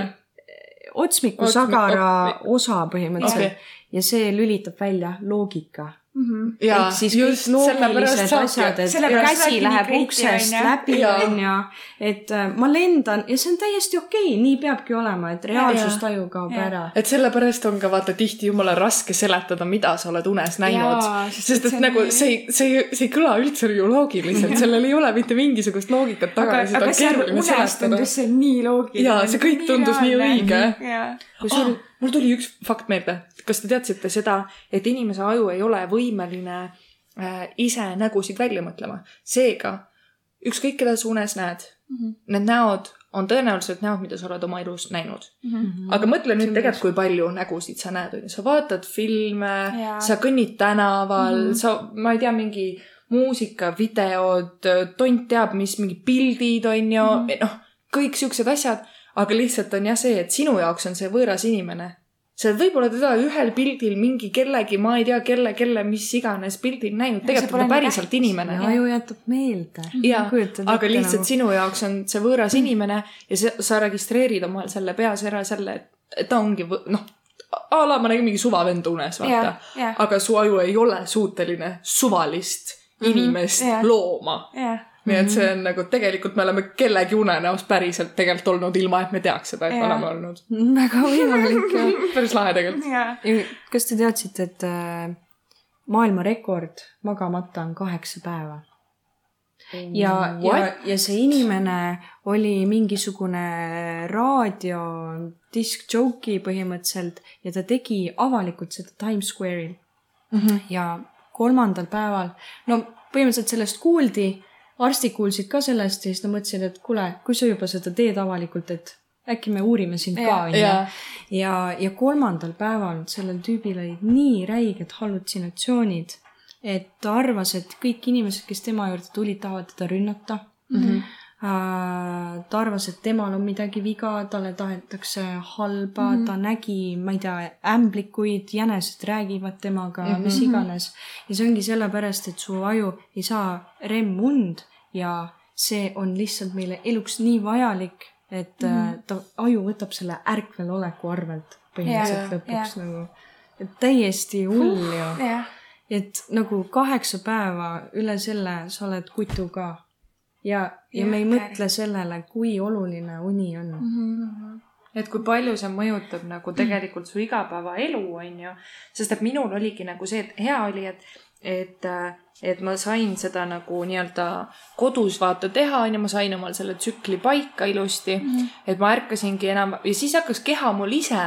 otsmikusagara osa põhimõtteliselt okay. ja see lülitab välja loogika mm. -hmm. ehk siis just, kõik loogilised asjad, et käsi läheb uksest läbi, onju. et äh, ma lendan ja see on täiesti okei okay,, nii peabki olema, et reaalsustaju kaob ja. ära. et sellepärast on ka vaata tihti jumala raske seletada, mida sa oled unes näinud. sest et nagu see ei, see ei, see ei kõla üldse ju loogiliselt, sellel ei ole mitte mingisugust loogikat taga ja seda on keeruline seletada. see nii loogiline. jaa, see kõik tundus nii õige. kusjuures mul tuli üks fakt meelde, kas te teadsite seda, et inimese aju ei ole võimeline äh, ise nägusid välja mõtlema. seega ükskõik, keda sa unes näed mm, -hmm. need näod on tõenäoliselt näod, mida sa oled oma elus näinud mm. -hmm. aga mõtle nüüd tegelikult, kui palju nägusid sa näed, on ju, sa vaatad filme, sa kõnnid tänaval mm, -hmm. sa, ma ei tea, mingi muusika, videod, tont teab mis, mingid pildid, on ju mm -hmm., noh, kõik siuksed asjad, aga lihtsalt on jah see, et sinu jaoks on see võõras inimene sa oled võib-olla teda ühel pildil mingi kellegi, ma ei tea, kelle, kelle, mis iganes pildil näinud, tegelikult on ta päriselt inimene. aju jätab meelde. jaa, aga lihtsalt nagu... sinu jaoks on see võõras mm. inimene ja sa, sa registreerid omal selle peas ära selle, et ta ongi noh, a la ma nägin mingi suvavend unes, vaata. aga su aju ei ole suuteline suvalist mhm. inimest mm -hmm. looma yeah nii et see on nagu tegelikult me oleme kellegi unenäos päriselt tegelikult olnud, ilma et me teaks seda, et me oleme olnud. väga võimalik jah päris lahe tegelikult. kas te teadsite, et äh, maailmarekord magamata on kaheksa päeva? ja, ja, ja see inimene oli mingisugune raadio disk joke'i põhimõtteliselt ja ta tegi avalikult seda Times Square'il mm. -hmm. ja kolmandal päeval, no põhimõtteliselt sellest kuuldi arstid kuulsid ka sellest ja siis nad mõtlesid, et kuule, kui sa juba seda teed avalikult, et äkki me uurime sind ka, onju. ja, ja kolmandal päeval sellel tüübil olid nii räiged hallutsinatsioonid, et ta arvas, et kõik inimesed, kes tema juurde tulid, tahavad teda rünnata mm. -hmm. Ta arvas, et temal on midagi viga, talle tahetakse halba mm, -hmm. ta nägi, ma ei tea, ämblikuid, jänesed räägivad temaga mm, -hmm. mis iganes. ja see ongi sellepärast, et su aju ei saa REM-und ja see on lihtsalt meile eluks nii vajalik, et mm -hmm. ta, aju võtab selle ärkvel oleku arvelt põhimõtteliselt yeah, lõpuks yeah. nagu, et täiesti hull ju et nagu kaheksa päeva üle selle sa oled kutu ka. Ja, ja, me ei mõtle sellele, kui oluline uni on mm. -hmm et kui palju see mõjutab nagu tegelikult su igapäevaelu, on ju. sest et minul oligi nagu see, et hea oli, et, et et ma sain seda nagu nii-öelda kodus vaata teha, onju, ma sain omal selle tsükli paika ilusti mm. -hmm. et ma ärkasingi enam ja siis hakkas keha mul ise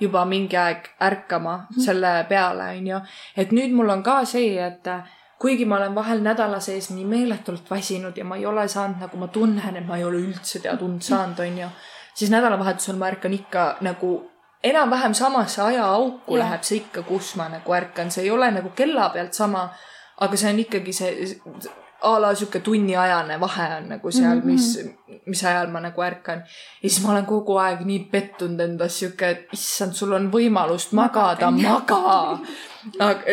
juba mingi aeg ärkama mm -hmm. selle peale, onju. et nüüd mul on ka see, et kuigi ma olen vahel nädala sees nii meeletult väsinud ja ma ei ole saanud, nagu ma tunnen, et ma ei ole üldse tead und saanud, onju, siis nädalavahetusel ma ärkan ikka nagu enam-vähem samasse ajaauku yeah. läheb see ikka, kus ma nagu ärkan, see ei ole nagu kella pealt sama aga see on ikkagi see a la sihuke tunniajane vahe on nagu seal, mis, mhm. mis ajal ma nagu ärkan. ja siis ma olen kogu aeg nii pettunud endas sihuke, et issand, sul on võimalust magada, maga.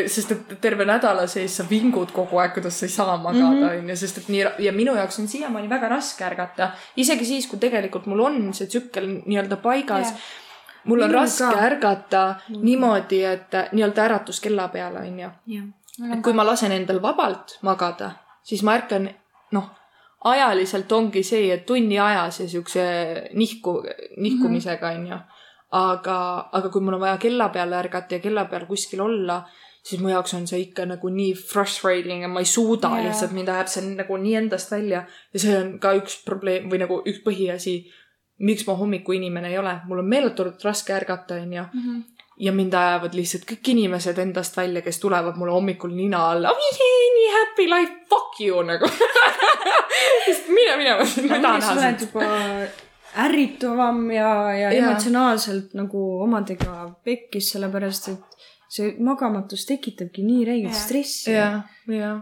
sest et terve nädala sees sa vingud kogu aeg, kuidas sa ei saa magada, mhm. onju, sest et nii ja minu jaoks on siiamaani väga raske ärgata. isegi siis, kui tegelikult mul on see tsükkel nii-öelda paigas yeah mul on Minul raske ka. ärgata mm -hmm. niimoodi, et nii-öelda äratuskella peale, onju et kui ma lasen endal vabalt magada, siis ma ärkan, noh, ajaliselt ongi see, et tunni ajas ja siukse nihku, nihkumisega mhm. onju mm -hmm.. Aga, aga kui mul on vaja kella peale ärgata ja kella peal kuskil olla, siis mu jaoks on see ikka nagu nii frustrating ja ma ei suuda yeah. lihtsalt, mind ajab see nagu nii endast välja ja see on ka üks probleem või nagu üks põhiasi, miks ma hommikuinimene ei ole, mul on meeletult raske ärgata, onju. Mhm ja mind ajavad lihtsalt kõik inimesed endast välja, kes tulevad mulle hommikul nina alla. nii happy life, fuck you nagu mine minema, ma tahan näha sind. juba ärrituvam ja, ja, ja emotsionaalselt nagu omadega pekkis, sellepärast et see magamatus tekitabki nii räiget stressi. jah, jah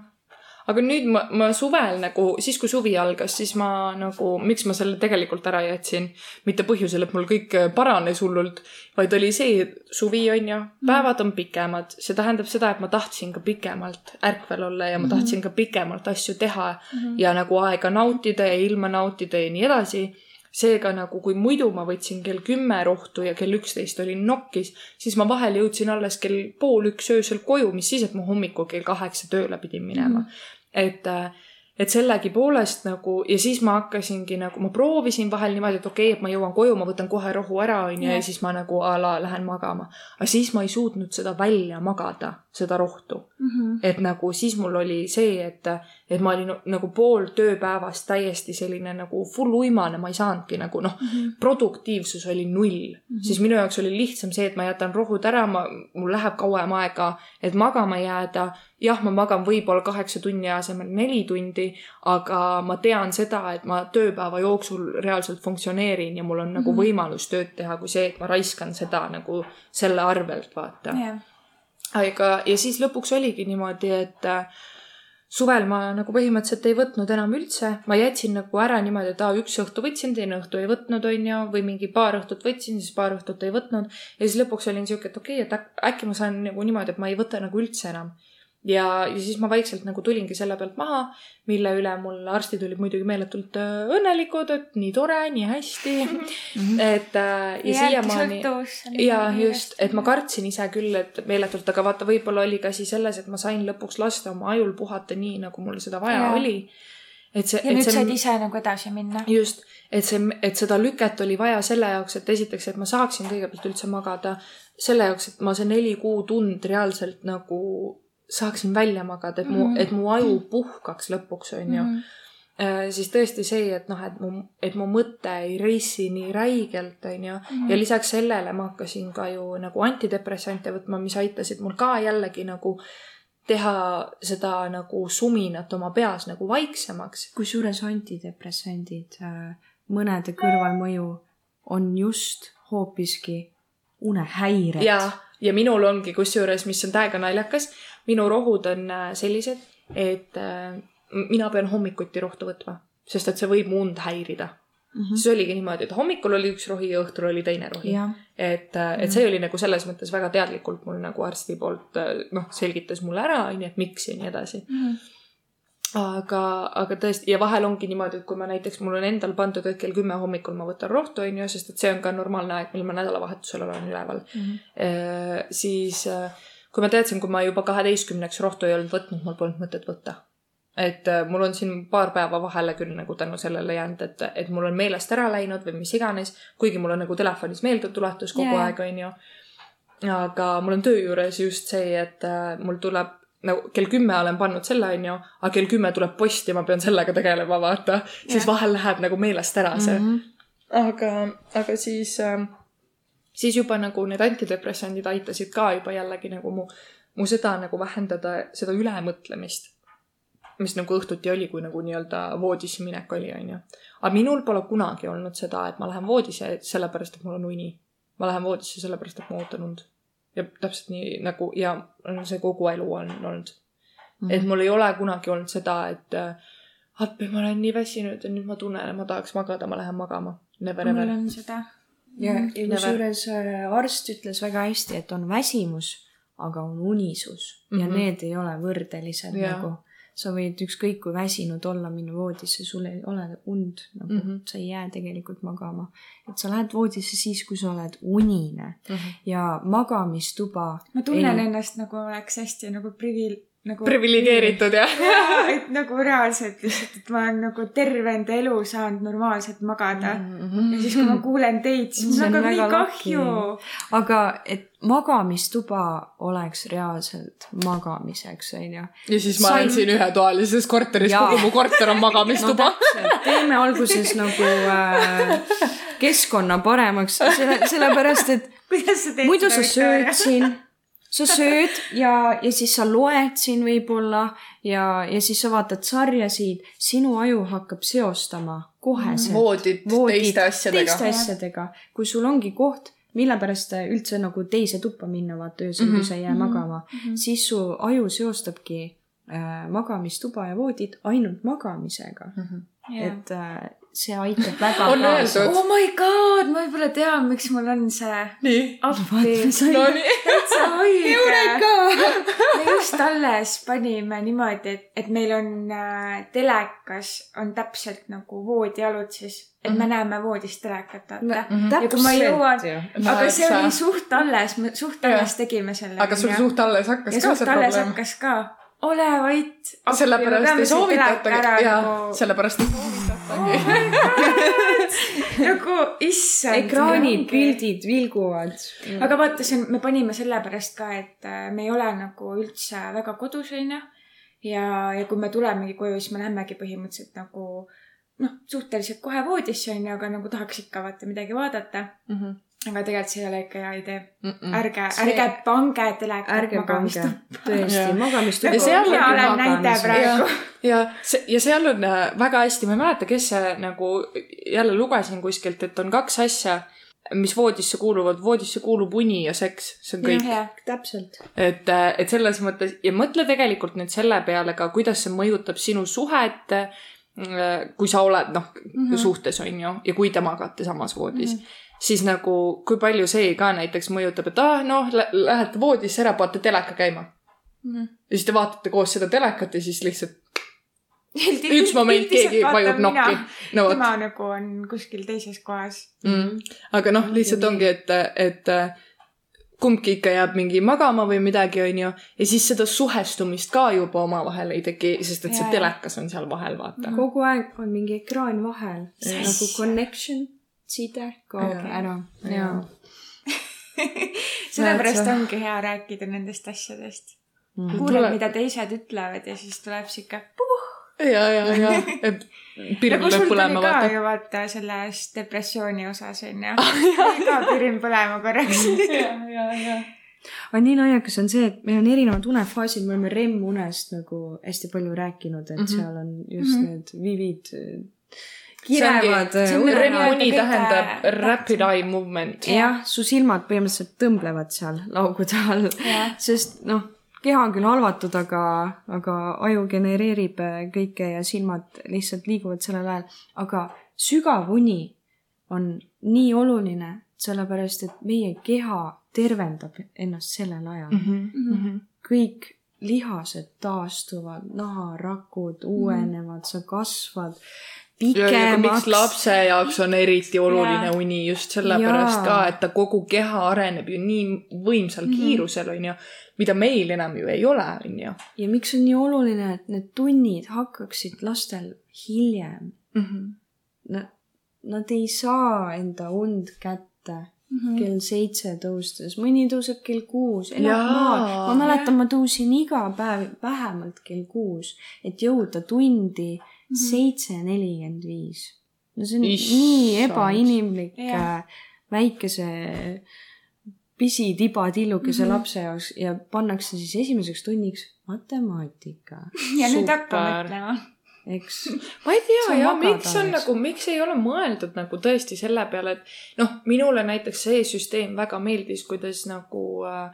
aga nüüd ma, ma suvel nagu, siis kui suvi algas, siis ma nagu, miks ma selle tegelikult ära jätsin, mitte põhjusel, et mul kõik paranes hullult, vaid oli see, suvi on ju, päevad on pikemad, see tähendab seda, et ma tahtsin ka pikemalt ärkvel olla ja ma mhm. tahtsin ka pikemalt asju teha mm -hmm. ja nagu aega nautida ja ilma nautida ja nii edasi seega nagu, kui muidu ma võtsin kell kümme rohtu ja kell üksteist olin nokkis, siis ma vahel jõudsin alles kell pool üks öösel koju, mis siis, et ma hommikul kell kaheksa tööle pidin minema. Mm et, et sellegipoolest nagu ja siis ma hakkasingi nagu, ma proovisin vahel niimoodi, et okei okay,, et ma jõuan koju, ma võtan kohe rohu ära, onju, ja siis ma nagu a la lähen magama. aga siis ma ei suutnud seda välja magada seda rohtu mm. -hmm. et nagu siis mul oli see, et, et ma olin nagu pool tööpäevast täiesti selline nagu full uimane, ma ei saanudki nagu noh mm -hmm., produktiivsus oli null mm. -hmm. siis minu jaoks oli lihtsam see, et ma jätan rohud ära, ma, mul läheb kauem aega, et magama jääda. jah, ma magan võib-olla kaheksa tunni asemel neli tundi, aga ma tean seda, et ma tööpäeva jooksul reaalselt funktsioneerin ja mul on mm -hmm. nagu mhm. võimalus tööd teha, kui see, et ma raiskan seda nagu selle arvelt, vaata yeah aga, ja siis lõpuks oligi niimoodi, et äh, suvel ma nagu põhimõtteliselt ei võtnud enam üldse, ma jätsin nagu ära niimoodi, et aa, üks õhtu võtsin, teine õhtu ei võtnud, onju, või mingi paar õhtut võtsin, siis paar õhtut ei võtnud. ja siis lõpuks olin siuke, et okei okay,, et äkki ma saan nagu niimoodi, et ma ei võta nagu üldse enam ja, ja siis ma vaikselt nagu tulingi selle pealt maha, mille üle mul arstid olid muidugi meeletult äh, õnnelikud, et nii tore, nii hästi et äh, ja siiamaani. ja just, et ma kartsin ise küll, et meeletult, aga vaata, võib-olla oli ka asi selles, et ma sain lõpuks lasta oma ajul puhata nii, nagu mul seda vaja ja. oli. et see. ja nüüd see, said ise nagu edasi minna. just, et see, et seda lüket oli vaja selle jaoks, et esiteks, et ma saaksin kõigepealt üldse magada, selle jaoks, et ma see neli kuud und reaalselt nagu saaksin välja magada, et mu mm, -hmm. et mu aju puhkaks lõpuks, onju mm. -hmm siis tõesti see, et noh, et mu, et mu mõte ei reisi nii räigelt, onju. Mhm. ja lisaks sellele ma hakkasin ka ju nagu antidepressante võtma, mis aitasid mul ka jällegi nagu teha seda nagu suminat oma peas nagu vaiksemaks. kusjuures antidepressandid, äh, mõnede kõrvalmõju on just hoopiski unehäired. ja, ja minul ongi kusjuures, mis on täiega naljakas minu rohud on äh, sellised, et äh, mina pean hommikuti rohtu võtma, sest et see võib mu und häirida mm. -hmm. siis oligi niimoodi, et hommikul oli üks rohi ja õhtul oli teine rohi. et, äh, et see oli nagu selles mõttes väga teadlikult mul nagu arsti poolt noh, selgitas mulle ära, onju, et miks ja nii edasi mm. -hmm aga, aga tõesti ja vahel ongi niimoodi, et kui ma näiteks, mul on endal pandud, et kell kümme hommikul ma võtan rohtu, onju, sest et see on ka normaalne aeg, mil ma nädalavahetusel olen üleval mm. -hmm. siis äh, kui ma teadsin, kui ma juba kaheteistkümneks rohtu ei olnud võtnud, mul polnud mõtet võtta. et äh, mul on siin paar päeva vahele küll nagu tänu sellele jäänud, et, et mul on meelest ära läinud või mis iganes, kuigi mul on nagu telefonis meeldetuletus kogu yeah. aeg, onju. aga mul on töö juures just see, et äh, mul tuleb nagu kell kümme olen pannud selle, onju, aga kell kümme tuleb post ja ma pean sellega tegelema, vaata. siis yeah. vahel läheb nagu meelest ära see mm. -hmm. aga, aga siis äh, siis juba nagu need antidepressandid aitasid ka juba jällegi nagu mu, mu seda nagu vähendada, seda ülemõtlemist. mis nagu õhtuti oli, kui nagu nii-öelda voodisse minek oli, onju. aga minul pole kunagi olnud seda, et ma lähen voodisse sellepärast, et mul on uni. ma lähen voodisse sellepärast, et ma ootan und. ja täpselt nii nagu ja see kogu elu on olnud mm. -hmm. et mul ei ole kunagi olnud seda, et appi, ma olen nii väsinud ja nüüd ma tunnen, et ma tahaks magada, ma lähen magama. Never ever. mul on seda ja, mhm. ja kusjuures äh, arst ütles väga hästi, et on väsimus, aga on unisus mm -hmm. ja mhm. need ei ole võrdelised ja. nagu. sa võid ükskõik kui väsinud olla, minna voodisse, sul ei ole und nagu mm, -hmm. sa ei jää tegelikult magama. et sa lähed voodisse siis, kui sa oled unine mm -hmm. ja magamistuba. ma tunnen ei... ennast nagu oleks hästi nagu privil- nagu priviligeeritud jah ja, et nagu reaalselt lihtsalt, et ma olen nagu terve enda elu saanud normaalselt magada mm. -hmm. ja siis, kui ma kuulen teid, siis mul on ka nii kahju. aga et magamistuba oleks reaalselt magamiseks, onju. ja siis ma olen siin ühetoalises korteris, kogu mu korter on magamistuba no,. teeme alguses nagu äh, keskkonna paremaks, selle, sellepärast et muidu sa sööd siin sa sööd ja, ja siis sa loed siin võib-olla ja, ja siis sa vaatad sarjasid, sinu aju hakkab seostama koheselt. voodit, voodit teiste asjadega. teiste asjadega, kui sul ongi koht, mille pärast üldse nagu teise tuppa minna, vaata öösel mm, -hmm. kui sa ei jää mm -hmm. magama mm, -hmm. siis su aju seostabki äh, magamistuba ja voodit ainult magamisega mm. -hmm. Yeah. et äh, see aitab väga on kaasa. oh my god, ma võib-olla tean, miks mul on see. nii. appi. no nii. täitsa õige. me just alles panime niimoodi, et, et meil on äh, telekas on täpselt nagu voodialud siis, et mm -hmm. me mhm. näeme voodist telekat, vaata mm. -hmm. ja kui ma jõuan, aga see oli suht alles, suht alles tegime selle. aga sul suht alles hakkas ja ka see probleem? hakkas ka ole vait. sellepärast ei soovitata, jaa, sellepärast ei soovitata nagu issand. ekraanid, pildid vilguvad. aga vaata, see on, me panime sellepärast ka, et äh, me ei ole nagu üldse väga kodus, onju. ja, ja kui me tulemegi koju, siis me lähmegi põhimõtteliselt nagu noh, suhteliselt kohe voodisse onju, aga nagu tahaks ikka vaata midagi vaadata. Mhm. Aga tegelikult see ei ole ikka hea idee. Mm-mm. ärge, See- ärge pange telekat ärge pange, tõesti Jaa., magamistuba. Ja seal mina on olen näide praegu. ja see, ja seal on äh, väga hästi, ma ei mäleta, kes see nagu jälle lugesin kuskilt, et on kaks asja, mis voodisse kuuluvad, voodisse kuulub uni ja seks, see on kõik. täpselt. et, et selles mõttes ja mõtle tegelikult nüüd selle peale ka, kuidas see mõjutab sinu suhet, kui sa oled noh mm. -hmm. suhtes on ju ja kui te magate samas voodis mm, -hmm. Siis nagu kui palju see ka näiteks mõjutab, et ah noh, lähete voodisse ära, panete teleka käima Mhm. ja siis te vaatate koos seda telekat ja siis lihtsalt üks moment keegi vajub nokki. no vot tema nagu on kuskil teises kohas. mm.. aga noh, lihtsalt ongi, et, et kumbki ikka jääb mingi magama või midagi, onju. ja siis seda suhestumist ka juba omavahel ei teki, sest et see telekas on seal vahel, vaata. kogu aeg on mingi ekraan vahel, nagu connection, side kaob ära. Sellepärast ongi hea rääkida nendest asjadest. Mhm. kuuled, Tule- mida teised ütlevad ja siis tuleb siuke. ja, ja, ja, et pirn tuli põlema, vaata. ju vaata selles depressiooni osas onju. ka pirn põlema korraks. ja, ja, ja. aga nii naljakas on see, et meil on erinevad unefaasid, me oleme REM-unest nagu hästi palju rääkinud, et mm. -hmm. seal on just mm -hmm. need vivid kirevad. REM-uni tähendab rapid eye movement. jah, su silmad põhimõtteliselt tõmblevad seal laugude all, sest noh, keha on küll halvatud, aga, aga aju genereerib äh, kõike ja silmad lihtsalt liiguvad sellel ajal, aga sügav uni on nii oluline, sellepärast et meie keha tervendab ennast sellel ajal mm. -hmm. Mhm. kõik lihased taastuvad, naharakud uuenevad, sa kasvad ja, ja kui pikemaks miks. lapse jaoks on eriti oluline Jaa. uni just sellepärast ka, et ta kogu keha areneb ju nii võimsal Mhm. kiirusel, onju, mida meil enam ju ei ole, onju. ja miks on nii oluline, et need tunnid hakkaksid lastel hiljem Nad, nad ei saa enda und kätte Mhm. kell seitse tõustes, mõni tõuseb kell kuus, elab maal. ma mäletan, ma tõusin iga päev vähemalt kell kuus, et jõuda tundi seitse nelikümmend viis. no see on Issand. nii ebainimlik Jah. äh, väikese pisitibadillukese Mhm. lapse jaoks ja pannakse siis esimeseks tunniks matemaatika, ja nüüd Super. hakka mõtlema. eks. ma ei tea ja miks on nagu, miks ei ole mõeldud nagu tõesti selle peale, et noh, minule näiteks see süsteem väga meeldis, kuidas nagu äh,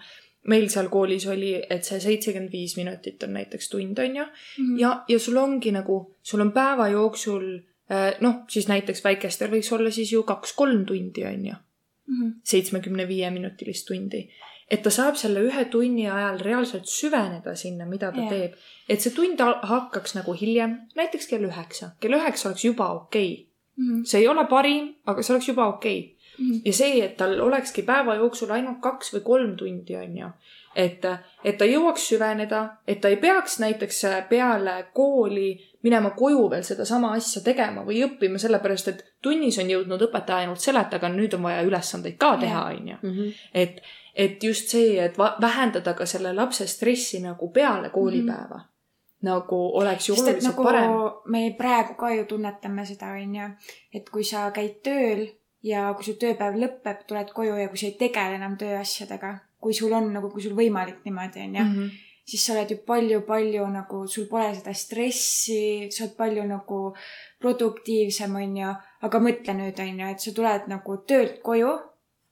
meil seal koolis oli, et see seitsekümmend viis minutit on näiteks tund, onju. Mhm. ja, ja sul ongi nagu, sul on päeva jooksul äh, noh, siis näiteks väikestel võiks olla siis ju kaks-kolm tundi, onju. Mhm. seitsmekümne viie minutilist tundi. et ta saab selle ühe tunni ajal reaalselt süveneda sinna, mida ta yeah. teeb. et see tund ha- hakkaks nagu hiljem, näiteks kell üheksa. kell üheksa oleks juba okei okay.. see ei ole parim, aga see oleks juba okei okay.. Ja see, et tal olekski päeva jooksul ainult kaks või kolm tundi, on ju. et, et ta jõuaks süveneda, et ta ei peaks näiteks peale kooli minema koju veel sedasama asja tegema või õppima, sellepärast et tunnis on jõudnud õpetaja ainult seletada, nüüd on vaja ülesandeid ka teha, on ju. et, et just see, et vähendada ka selle lapse stressi nagu peale koolipäeva mm. -hmm. nagu oleks ju oluliselt nagu parem. me praegu ka ju tunnetame seda, onju, et kui sa käid tööl ja kui su tööpäev lõpeb, tuled koju ja kui sa ei tegele enam tööasjadega, kui sul on nagu, kui sul võimalik niimoodi onju mm, Mhm. -hmm. siis sa oled ju palju-palju nagu, sul pole seda stressi, sa oled palju nagu produktiivsem, onju. aga mõtle nüüd, onju, et sa tuled nagu töölt koju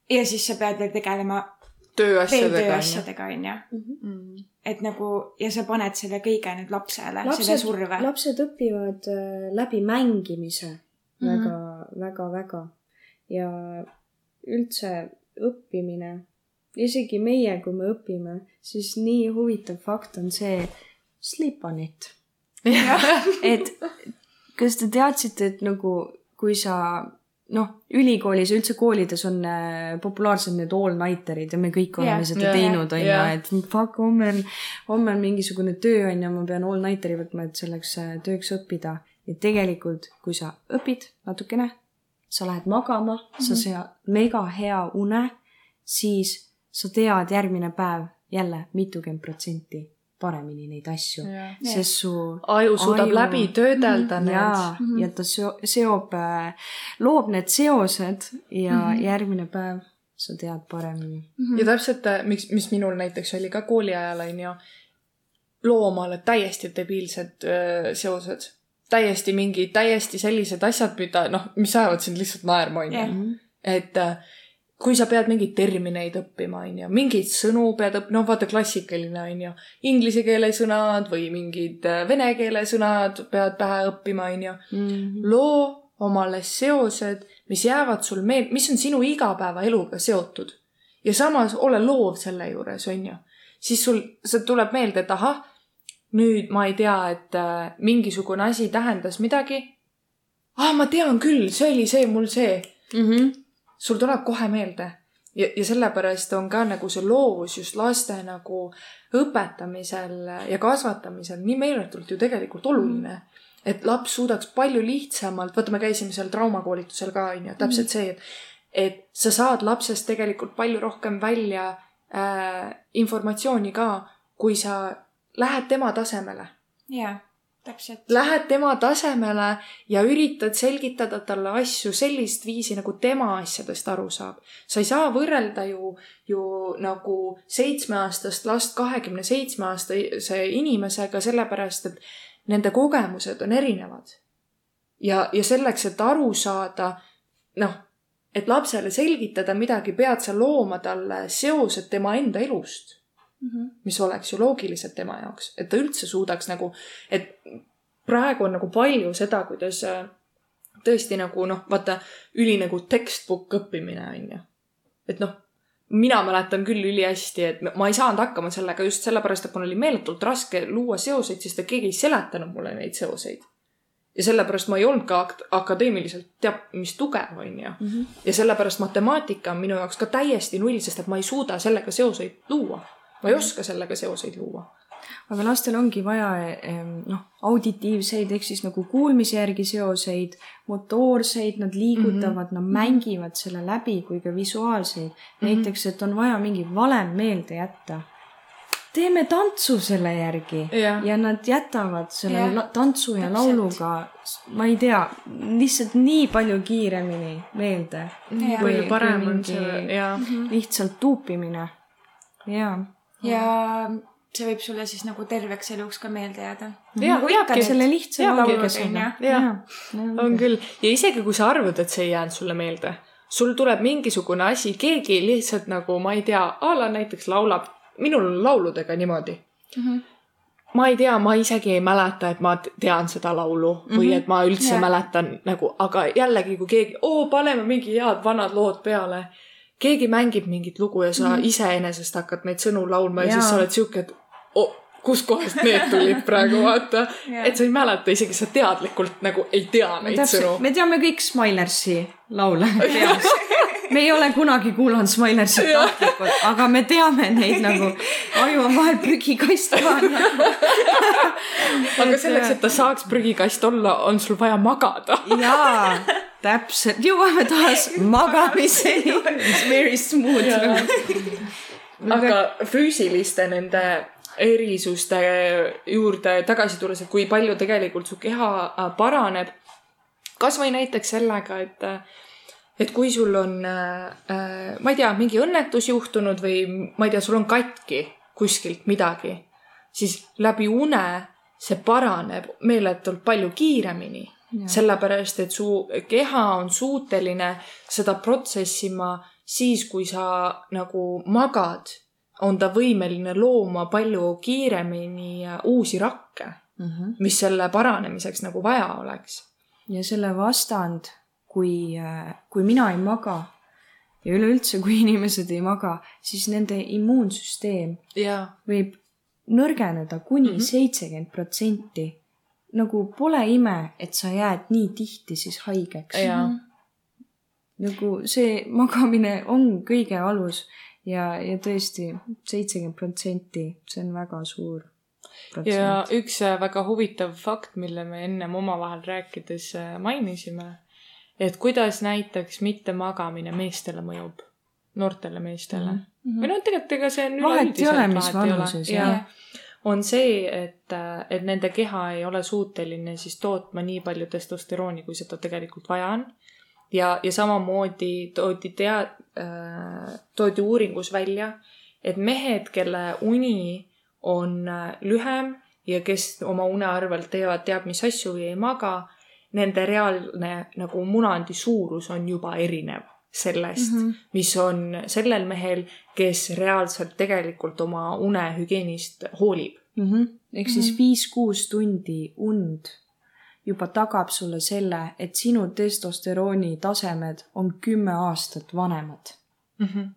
ja siis sa pead veel tegelema tööasjadega, on ju. onju. et nagu ja sa paned selle kõige nüüd lapsele, selle surve,. lapsed õpivad äh, läbi mängimise Mhm. väga, väga, väga ja üldse õppimine, isegi meie, kui me õpime, siis nii huvitav fakt on see sleep on it. et kas te teadsite, et nagu kui sa noh, ülikoolis ja üldse koolides on äh, populaarsed need all-nighterid ja me kõik oleme Jah. seda Jah. teinud, onju, et fuck, homme on, homme on mingisugune töö, onju, ma pean all-nighteri võtma, et selleks äh, tööks õppida. ja tegelikult, kui sa õpid natukene, sa lähed magama mm, -hmm. sa saad mega hea une, siis sa tead järgmine päev jälle mitukümmend protsenti paremini neid asju, Jah. sest su aju suudab Aju. läbi töödelda need. jaa, ja ta seo- seob, loob need seosed ja mm -hmm. järgmine päev sa tead paremini. ja täpselt, miks, mis minul näiteks oli ka kooli ajal, onju, loomale täiesti debiilsed öö, seosed. Täiesti mingid, täiesti sellised asjad, mida noh, mis ajavad sind lihtsalt naerma, onju. et äh, kui sa pead mingeid termineid õppima, onju, mingeid sõnu pead õppima, noh, vaata klassikaline onju, inglise keele sõnad või mingid äh, vene keele sõnad pead pähe õppima, onju. loo omale seosed, mis jäävad sul meelde, mis on sinu igapäevaeluga seotud ja samas ole loov selle juures, onju. siis sul, see tuleb meelde, et ahah, nüüd ma ei tea, et äh, mingisugune asi tähendas midagi. ah, ma tean küll, see oli see, mul see. Mm -hmm. sul tuleb kohe meelde ja, ja sellepärast on ka nagu see loovus just laste nagu õpetamisel ja kasvatamisel nii meeletult ju tegelikult oluline. et laps suudaks palju lihtsamalt, vaata, me käisime seal traumakoolitusel ka onju, täpselt see, et, et sa saad lapsest tegelikult palju rohkem välja äh, informatsiooni ka, kui sa lähed tema tasemele jaa, täpselt. lähed tema tasemele ja üritad selgitada talle asju sellist viisi, nagu tema asjadest aru saab. sa ei saa võrrelda ju, ju nagu seitsmeaastast last kahekümne seitsme aastase inimesega, sellepärast et nende kogemused on erinevad. ja, ja selleks, et aru saada, noh, et lapsele selgitada midagi, pead sa looma talle seosed tema enda elust mis oleks ju loogilised tema jaoks, et ta üldse suudaks nagu, et praegu on nagu palju seda, kuidas äh, tõesti nagu noh, vaata üli nagu textbook õppimine on ju. et noh, mina mäletan küll ülihästi, et ma ei saanud hakkama sellega just sellepärast, et mul oli meeletult raske luua seoseid, sest et keegi ei seletanud mulle neid seoseid. ja sellepärast ma ei olnud ka ak- akadeemiliselt teab mis tugev, on ju. ja sellepärast matemaatika on minu jaoks ka täiesti null, sest et ma ei suuda sellega seoseid luua. Ma ei oska sellega seoseid luua. aga lastel ongi vaja noh, auditiivseid ehk siis nagu kuulmise järgi seoseid, motoorseid, nad liigutavad mm, -hmm. nad mängivad selle läbi kui ka visuaalseid mm. -hmm. näiteks, et on vaja mingi valem meelde jätta. teeme tantsu selle järgi Jah. ja nad jätavad selle la- tantsu ja täpselt. lauluga, ma ei tea, lihtsalt nii palju kiiremini meelde. Palju parem on see ja lihtsalt tuupimine. jaa ja see võib sulle siis nagu terveks eluks ka meelde jääda. Nagu jääbki. selle lihtsa laulukesega. Jah. on küll ja isegi kui sa arvad, et see ei jäänud sulle meelde, sul tuleb mingisugune asi, keegi lihtsalt nagu ma ei tea, a la näiteks laulab, minul on lauludega niimoodi mm. -hmm. ma ei tea, ma isegi ei mäleta, et ma tean seda laulu mm -hmm. või et ma üldse yeah. mäletan nagu, aga jällegi, kui keegi, oo, paneme mingi head vanad lood peale. Keegi mängib mingit lugu ja sa mm -hmm. iseenesest hakkad neid sõnu laulma ja, ja siis sa oled siuke, et oh, kuskohast need tulid praegu, vaata Jaa. et sa ei mäleta, isegi sa teadlikult nagu ei tea neid täpselt, sõnu. me teame kõik Smilersi laule peast. me ei ole kunagi kuulanud Smilersit tahtlikult, aga me teame neid nagu, aju on vahel prügikast ka. aga selleks, et ta saaks prügikast olla, on sul vaja magada. jaa, täpselt, jõuame taas magamiseni. It's very smooth aga füüsiliste nende erisuste juurde tagasi tulles, et kui palju tegelikult su keha äh, paraneb. kasvõi näiteks sellega, et, et kui sul on, ma ei tea, mingi õnnetus juhtunud või ma ei tea, sul on katki kuskilt midagi, siis läbi une see paraneb meeletult palju kiiremini. sellepärast, et su keha on suuteline seda protsessima siis, kui sa nagu magad, on ta võimeline looma palju kiiremini uusi rakke, mis selle paranemiseks nagu vaja oleks. ja selle vastand, kui, kui mina ei maga ja üleüldse, kui inimesed ei maga, siis nende immuunsüsteem jaa, võib nõrgeneda kuni seitsekümmend protsenti. Nagu pole ime, et sa jääd nii tihti siis haigeks. jaa, nagu see magamine on kõige alus ja, ja tõesti seitsekümmend protsenti, see on väga suur. ja üks äh, väga huvitav fakt, mille me ennem omavahel rääkides äh, mainisime, et kuidas näiteks mittemagamine meestele mõjub, noortele meestele mm. -hmm. või noh, tegelikult ega see on vahet ei ole, mis vanuses, jah on see, et, et nende keha ei ole suuteline siis tootma nii palju testosterooni, kui seda tegelikult vaja on. ja, ja samamoodi toodi tea- äh,, toodi uuringus välja, et mehed, kelle uni on äh, lühem ja kes oma une arvelt teevad teab mis asju või ei maga, nende reaalne nagu munandi suurus on juba erinev sellest mm, -hmm. mis on sellel mehel, kes reaalselt tegelikult oma unehügieenist hoolib mm. -hmm. ehk siis mhm. viis-kuus tundi und juba tagab sulle selle, et sinu testosterooni tasemed on kümme aastat vanemad mm. -hmm.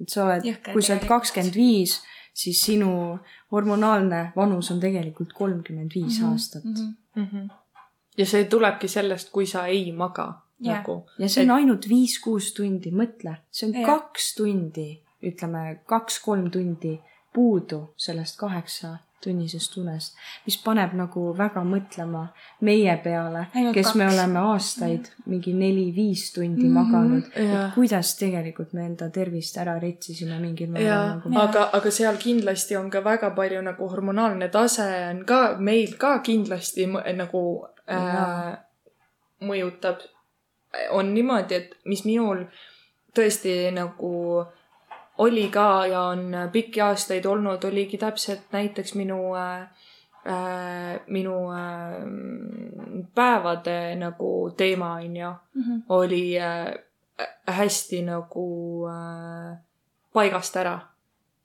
et sa oled, kui sa oled kakskümmend viis siis sinu hormonaalne vanus on tegelikult kolmkümmend viis mhm. aastat mm. -hmm. ja see tulebki sellest, kui sa ei maga yeah. nagu. ja see on et... ainult viis-kuus tundi, mõtle, see on yeah. kaks tundi, ütleme kaks-kolm tundi puudu sellest kaheksa tunnisest unest, mis paneb nagu väga mõtlema meie peale, kes kaks. me oleme aastaid mingi neli-viis tundi mm -hmm. maganud, et kuidas tegelikult me enda tervist ära retsisime mingil määral nagu. aga, aga seal kindlasti on ka väga palju nagu hormonaalne tase on ka meil ka kindlasti nagu äh, mõjutab. On niimoodi, et mis minul tõesti nagu oli ka ja on pikki aastaid olnud, oligi täpselt näiteks minu äh, äh, minu äh, päevade nagu teema onju mm, -hmm. oli äh, hästi nagu paigast ära.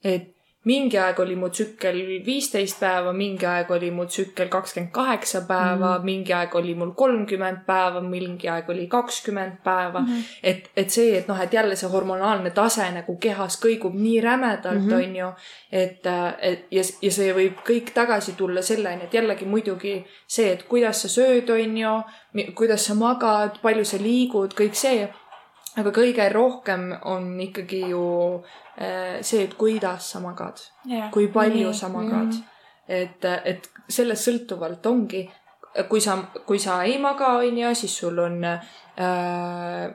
et mingi aeg oli mu tsükkel viisteist päeva, mingi aeg oli mu tsükkel kakskümmend kaheksa päeva mm, -hmm. mingi aeg oli mul kolmkümmend päeva, mingi aeg oli kakskümmend päeva mm. -hmm. et, et see, et noh, et jälle see hormonaalne tase nagu kehas kõigub nii rämedalt mm, -hmm. on ju. et, et ja, ja see võib kõik tagasi tulla selleni, et jällegi muidugi see, et kuidas sa sööd, on ju, kuidas sa magad, palju sa liigud, kõik see aga kõige rohkem on ikkagi ju äh, see, et kuidas sa magad yeah., kui palju nii, sa magad mm.. et, et sellest sõltuvalt ongi, kui sa, kui sa ei maga, on ju, siis sul on äh,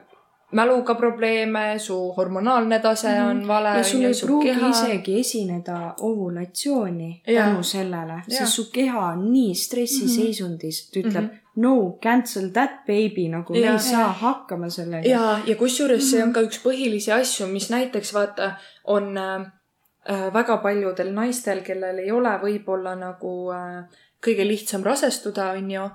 mäluga probleeme, su hormonaalne tase mm -hmm. on vale. ja sul ei pruugi keha... isegi esineda ovulatsiooni tänu sellele, sest su keha on nii stressiseisundis mm, -hmm. ta ütleb mm, -hmm no cancel that baby, nagu ja, me ei saa hakkama sellega. ja, ja kusjuures see on ka üks põhilisi asju, mis näiteks vaata, on äh, äh, väga paljudel naistel, kellel ei ole võib-olla nagu äh, kõige lihtsam rasestuda, on ju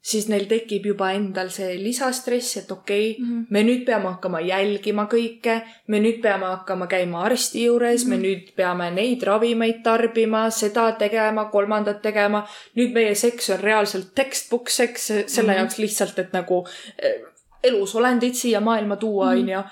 siis neil tekib juba endal see lisastress, et okei okay, mm, -hmm. me nüüd peame hakkama jälgima kõike, me nüüd peame hakkama käima arsti juures mm, -hmm. me mhm. nüüd peame neid ravimeid tarbima, seda tegema, kolmandat tegema. nüüd meie seks on reaalselt textbook seks selle mm -hmm. jaoks lihtsalt, et nagu eh, elusolendid siia maailma tuua, mhm. onju.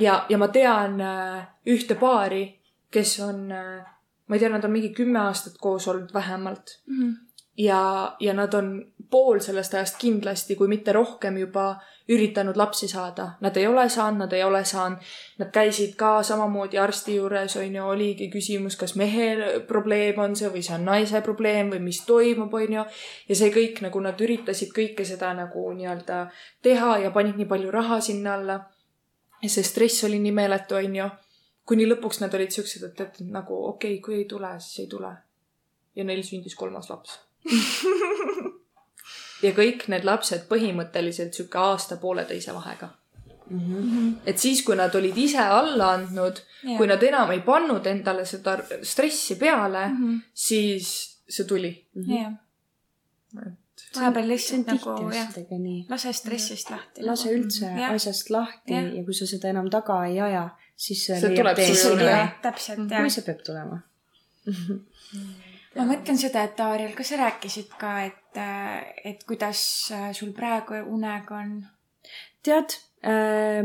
ja, ja ma tean äh, ühte paari, kes on äh,, ma ei tea, nad on mingi kümme aastat koos olnud vähemalt mm. -hmm. Ja, ja nad on pool sellest ajast kindlasti, kui mitte rohkem juba üritanud lapsi saada. Nad ei ole saanud, nad ei ole saanud. Nad käisid ka samamoodi arsti juures, on ju, oligi küsimus, kas mehe probleem on see või see on naise probleem või mis toimub, on ju. ja see kõik nagu nad üritasid kõike seda nagu nii-öelda teha ja panid nii palju raha sinna alla. ja see stress oli nii meeletu, on ju. kuni lõpuks nad olid siuksed, et, et nagu okei okay,, kui ei tule, siis ei tule. ja neil sündis kolmas laps ja kõik need lapsed põhimõtteliselt sihuke aasta-pooleteise vahega mm. -hmm. et siis, kui nad olid ise alla andnud yeah., kui nad enam ei pannud endale seda stressi peale mm, -hmm. siis see tuli mm. -hmm. Yeah. et vahepeal lihtsalt nagu jah, lase stressist lahti. lase nagu. üldse ja. asjast lahti ja. ja kui sa seda enam taga ei aja, siis see leiab tee sulle. täpselt, jah. kui see peab tulema ma mõtlen seda, et Aariel, kas sa rääkisid ka, et, et kuidas sul praegu unega on? tead äh,,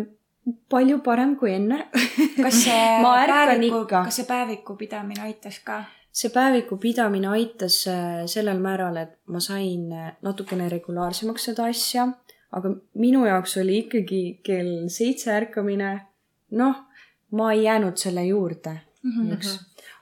palju parem kui enne kas see päeviku, kas see päeviku pidamine aitas ka? see päeviku pidamine aitas äh, sellel määral, et ma sain äh, natukene regulaarsemaks seda asja, aga minu jaoks oli ikkagi kell seitse ärkamine, noh, ma ei jäänud selle juurde Mhm. eks.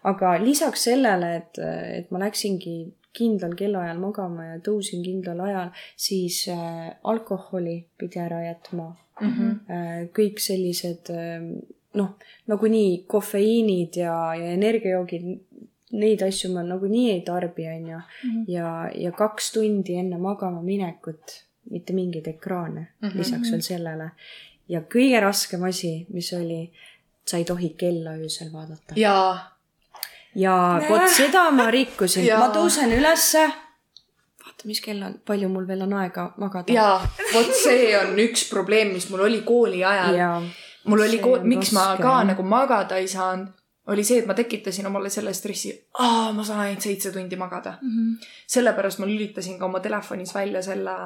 Aga lisaks sellele, et, et ma läksingi kindlal kellaajal magama ja tõusin kindlal ajal, siis äh, alkoholi pidi ära jätma Mhm. äh,. kõik sellised äh, noh, nagunii kofeiinid ja, ja energiajoogid, neid asju ma nagunii ei tarbi, onju. Mhm. ja, ja kaks tundi enne magama minekut mitte mingeid ekraane mm. -hmm. lisaks veel sellele. ja kõige raskem asi, mis oli, sa ei tohi kella öösel vaadata. jaa, ja vot seda ma rikkusin, ma tõusen ülesse. vaata, mis kell on, palju mul veel on aega magada. jaa, vot see on üks probleem, mis mul oli kooli ajal. ja mul oli kool, miks ma raske, ka jah. nagu magada ei saanud, oli see, et ma tekitasin omale selle stressi, aa, ma saan ainult seitse tundi magada. Mhm. sellepärast ma lülitasin ka oma telefonis välja selle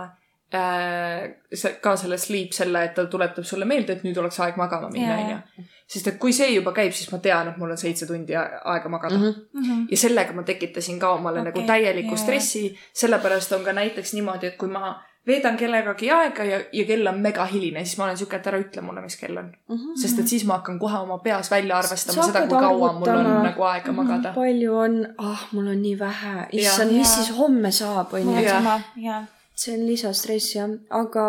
äh,, ka selle sleep, selle, et ta tuletab sulle meelde, et nüüd oleks aeg magama minna, onju. Sest et kui see juba käib, siis ma tean, et mul on seitse tundi aega magada mm. -hmm ja sellega ma tekitasin ka omale okay, nagu täieliku jaa. stressi, sellepärast on ka näiteks niimoodi, et kui ma veedan kellegagi aega ja, ja kell on megahiline, siis ma olen siuke, et ära ütle mulle, mis kell on. sest et siis ma hakkan kohe oma peas välja arvestama Sa seda, kui kaua mul on arvutama. nagu aega magada. palju on, ah, mul on nii vähe, issand, mis siis homme saab, onju see on lisastress jah, aga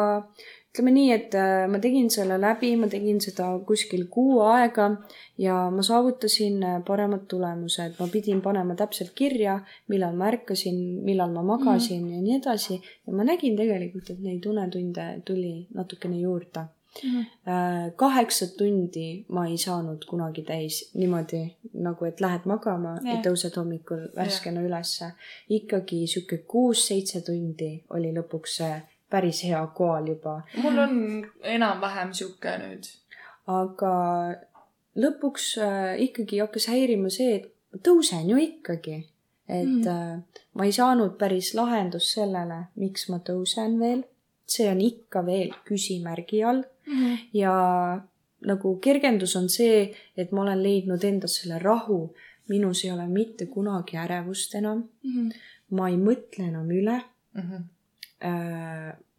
ütleme nii, et äh, ma tegin selle läbi, ma tegin seda kuskil kuu aega ja ma saavutasin äh, paremad tulemused, ma pidin panema täpselt kirja, millal ma ärkasin, millal ma magasin mm. ja nii edasi ja ma nägin tegelikult, et neid unetunde tuli natukene juurde. kaheksat tundi ma ei saanud kunagi täis niimoodi nagu, et lähed magama ja Jah. tõused hommikul värskena ülesse. ikkagi sihuke kuus-seitse tundi oli lõpuks see päris hea koal juba, mul on enam-vähem sihuke nüüd. aga lõpuks äh, ikkagi hakkas häirima see, et ma tõusen ju ikkagi. et Mm. mm. äh, ma ei saanud päris lahendust sellele, miks ma tõusen veel. see on ikka veel küsimärgi all Mhm. ja nagu kergendus on see, et ma olen leidnud endas selle rahu. minus ei ole mitte kunagi ärevust enam, Mhm. ma ei mõtle enam üle Mhm. Äh,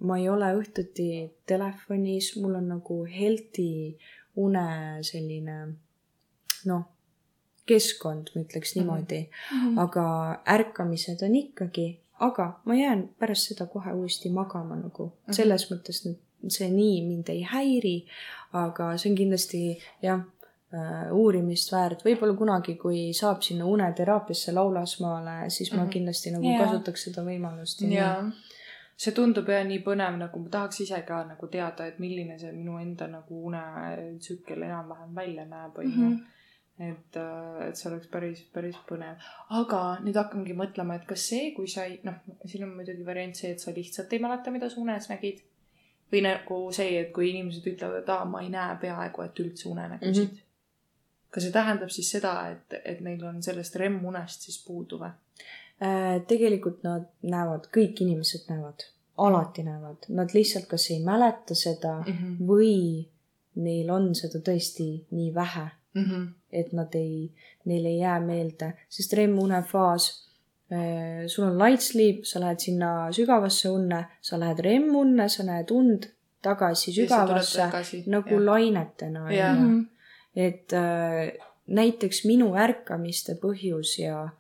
ma ei ole õhtuti telefonis, mul on nagu healthy une selline noh, keskkond, ma ütleks niimoodi mm, Mhm. -hmm. aga ärkamised on ikkagi, aga ma jään pärast seda kohe uuesti magama nagu mm -hmm. selles mõttes nüüd see nii mind ei häiri, aga see on kindlasti jah äh, uurimist väärt, võib-olla kunagi, kui saab sinna uneteraapiasse Laulasmaale, siis ma Mhm. kindlasti nagu Jaa. kasutaks seda võimalust. jaa, see tundub jah nii põnev, nagu ma tahaks ise ka nagu teada, et milline see minu enda nagu unetsükkel enam-vähem välja näeb, onju Mhm. et, et see oleks päris, päris põnev. aga nüüd hakkangi mõtlema, et kas see, kui sa ei, noh, siin on muidugi variant see, et sa lihtsalt ei mäleta, mida sa unes nägid. või nagu see, et kui inimesed ütlevad, et aa, ma ei näe peaaegu, et üldse unenägusid mm. -hmm. kas see tähendab siis seda, et, et neil on sellest REM-unest siis puudu või? Äh, tegelikult nad näevad, kõik inimesed näevad, alati näevad, nad lihtsalt kas ei mäleta seda mm. -hmm. või neil on seda tõesti nii vähe, Mm -hmm. et nad ei, neil ei jää meelde, sest REM-une faas, sul on light sleep, sa lähed sinna sügavasse unne, sa lähed REM-unne, sa näed und tagasi sügavasse nagu lainetena Jah. onju. Mhm. et äh, näiteks minu ärkamiste põhjus ja äh,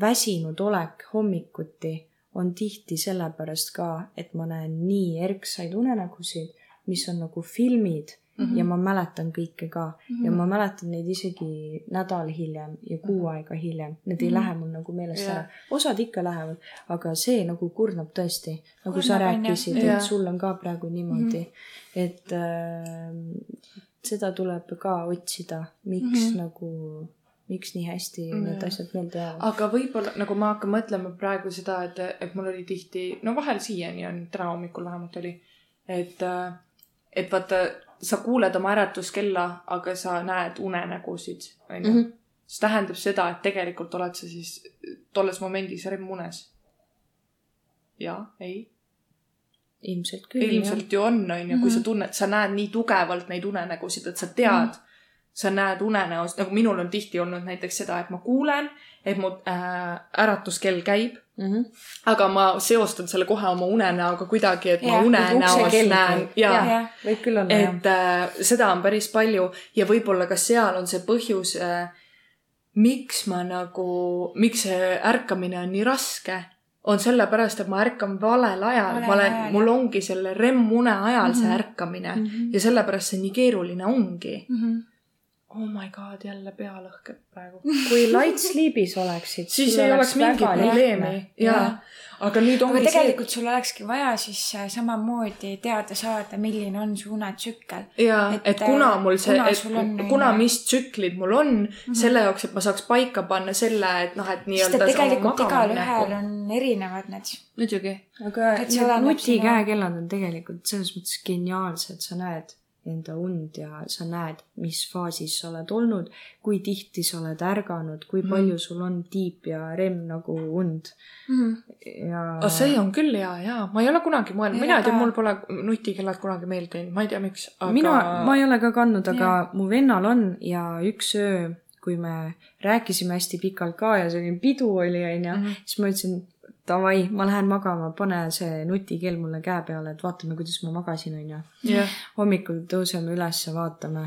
väsinud olek hommikuti on tihti sellepärast ka, et ma näen nii erksaid unenägusid, mis on nagu filmid mm -hmm. ja ma mäletan kõike ka mm -hmm. ja ma mäletan neid isegi nädal hiljem ja kuu Mhm. aega hiljem, need ei Mhm. lähe mul nagu meelest Jah. ära. osad ikka lähevad, aga see nagu kurnab tõesti, nagu Kurnab, sa rääkisid, et sul on ka praegu niimoodi mm, -hmm. et äh, seda tuleb ka otsida, miks mm Mhm. -hmm. nagu, miks nii hästi Mm, need jah. asjad meelde jäävad. aga võib-olla nagu ma hakkan mõtlema praegu seda, et, et mul oli tihti, no vahel siiani on, täna hommikul vähemalt oli, et, et vaata, sa kuuled oma äratuskella, aga sa näed unenägusid, onju. Mhm. see tähendab seda, et tegelikult oled sa siis tolles momendis REM-unes. jaa, ei, ilmselt küll. ilmselt ju on, onju, kui sa tunned, sa näed nii tugevalt neid unenägusid, et sa tead, sa näed unenäos, nagu minul on tihti olnud näiteks seda, et ma kuulen, et mu äh, äratuskell käib, mm. -hmm. aga ma seostan selle kohe oma unenäoga kuidagi, et ma Jah, unenäos näen ja, ja., ja., võib küll olla et äh, seda on päris palju ja võib-olla ka seal on see põhjus äh,, miks ma nagu, miks see ärkamine on nii raske, on sellepärast, et ma ärkan valel ajal, Valel ma olen mul ongi selle REM-une ajal mm -hmm. see Mhm. ärkamine mm. -hmm. ja sellepärast see nii keeruline ongi. Mhm. Oh my god, jälle pea lõhkeb praegu. kui light sleep'is oleksid, siis ei oleks mingit probleemi ja Jaa. aga nüüd aga ongi see, tegelikult sul olekski vaja siis äh, samamoodi teada saada, milline on su unetsükkel. ja et, et kuna mul see, et on, kuna mis tsüklid mul on mm, -hmm. selle jaoks, et ma saaks paika panna selle, et noh, et sest nii-öelda et tegelikult igalühel on erinevad need. muidugi. aga see nutikäekellad on tegelikult selles mõttes geniaalsed, sa näed enda und ja sa näed, mis faasis sa oled olnud, kui tihti sa oled ärganud, kui Mhm. palju sul on tiip ja rem nagu und ja aga see on küll hea, jaa, ma ei ole kunagi mõelnud, mina ei tea, mul pole nutikellad kunagi meeldinud, ma ei tea, miks, aga mina, ma ei ole ka kandnud, aga Jah. mu vennal on ja üks öö, kui me rääkisime hästi pikalt ka ja selline pidu oli, onju, Mhm. siis ma ütlesin, davai, ma lähen magama, pane see nutikell mulle käe peale, et vaatame, kuidas ma magasin, onju. hommikul tõuseme üles, vaatame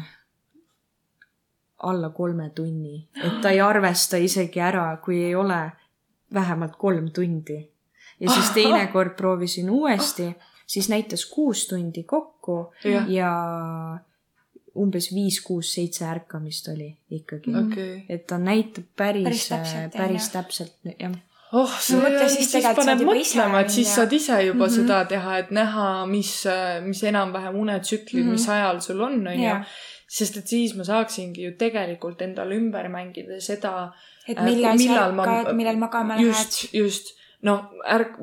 alla kolme tunni, et ta ei arvesta isegi ära, kui ei ole vähemalt kolm tundi. ja siis teinekord proovisin uuesti, siis näitas kuus tundi kokku jah, ja umbes viis, kuus, seitse ärkamist oli ikkagi okei. et ta näitab päris, Päris täpselt, päris täpselt, jah. oh, see mõtle, on, siis siis tegelikult paneb mõtlema, et siis saad ise juba mm Mhm. -hmm. seda teha, et näha, mis, mis enam-vähem unetsüklid mm, -hmm. Mhm. mis ajal sul on, onju sest et siis ma saaksingi ju tegelikult endale ümber mängida seda, et millal sa millal ma- ärkad, millal magama lähed. just, just, no ärk-,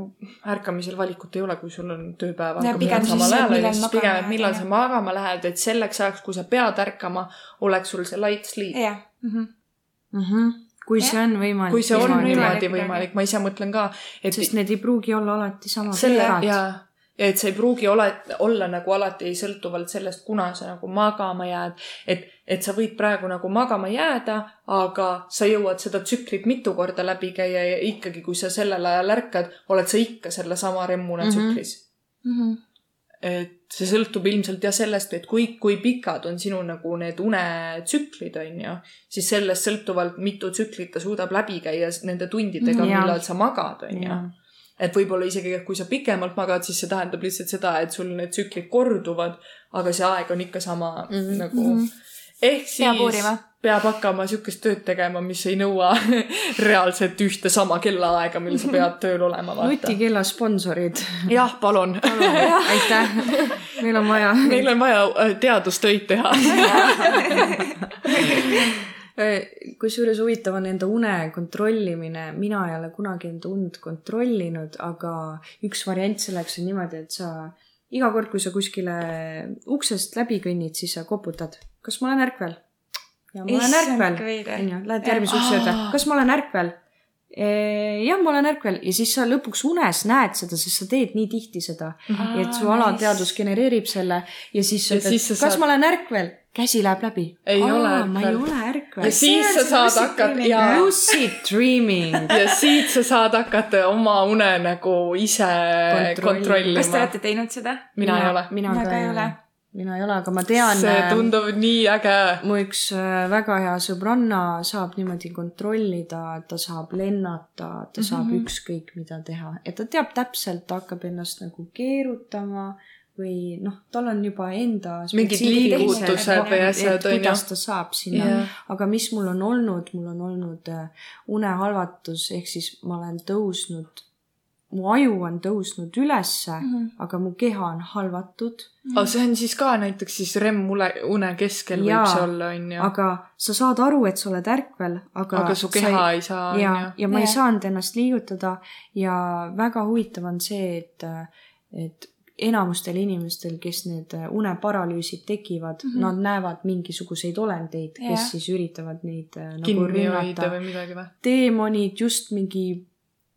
ärkamisel valikut ei ole, kui sul on tööpäev hakkab minema samal ajal, millal onju, siis pigem, et millal sa magama lähed, et selleks ajaks, kui sa pead ärkama, oleks sul see light sleep. jah, Mhm. Mm -hmm. Kui see on võimalik. kui see on Niimoodi. Võimalik võimalik, ma ise mõtlen ka, et sest need ei pruugi olla alati sama selle pikad. ja, ja et see ei pruugi ole, olla nagu alati sõltuvalt sellest, kuna sa nagu magama jääd. et, et sa võid praegu nagu magama jääda, aga sa jõuad seda tsüklit mitu korda läbi käia ja ikkagi, kui sa sellel ajal ärkad, oled sa ikka sellesama remmuna Mhm. tsüklis mm. Mhm. -hmm. Et see sõltub ilmselt jah sellest, et kui, kui pikad on sinu nagu need unetsüklid, on ju, siis sellest sõltuvalt, mitu tsüklit ta suudab läbi käia nende tundidega, Jaa. millal sa magad, on ju et võib-olla isegi, kui sa pikemalt magad, siis see tähendab lihtsalt seda, et sul need tsüklid korduvad, aga see aeg on ikka sama mm Mhm. -hmm. nagu. ehk siis Peab uurima. Peab hakkama siukest tööd tegema, mis ei nõua reaalselt ühte sama kellaaega, mil sa pead tööl olema, nutikella sponsorid. jah, palun. aitäh, meil on vaja. meil on vaja äh, teadustöid teha. kusjuures huvitav on enda une kontrollimine, mina ei ole kunagi enda und kontrollinud, aga üks variant selleks on niimoodi, et sa iga kord, kui sa kuskile uksest läbi kõnnid, siis sa koputad, kas ma olen ärkvel? Ja ma olen ärkvel onju, lähed järgmise ukse juurde Aa., kas ma olen ärkvel? jah, ma olen ärkvel ja siis sa lõpuks unes näed seda, sest sa teed nii tihti seda, et su alateadvus genereerib selle ja siis sa ütled kas saad- ma olen ärkvel? käsi läheb läbi. Ei ole ma ei ärkvel. ole ärkvel ja. siis sa saad hakata ja, lucid dreaming. ja siit sa saad hakata oma une nagu ise Kontrollima. kas te. olete teinud seda? mina ei ole. mina ka ei ole.. Mina ei ole, aga ma tean. see tundub nii äge. mu üks äh, väga hea sõbranna saab niimoodi kontrollida, ta saab lennata, ta saab Mhm. ükskõik mida teha ja ta teab täpselt, ta hakkab ennast nagu keerutama või noh, tal on juba enda Mingid liigutused või asjad, on ju. kuidas ta saab sinna Jah. aga mis mul on olnud, mul on olnud äh, unehalvatus, ehk siis ma olen tõusnud, mu aju on tõusnud ülesse mm. -hmm. aga mu keha on halvatud, aga see on siis ka näiteks siis REM-une, une keskel Jaa, võib see olla, on ju. aga sa saad aru, et sa oled ärkvel, aga aga su keha sa ei saa, on ja ju., ja ma ei Jah. saanud ennast liigutada ja väga huvitav on see, et, et enamustel inimestel, kes need uneparalüüsid tekivad mm. -hmm. nad näevad mingisuguseid olendeid, kes Jah. siis üritavad neid äh, nagu rünnata. või midagi või? teemonid, just mingi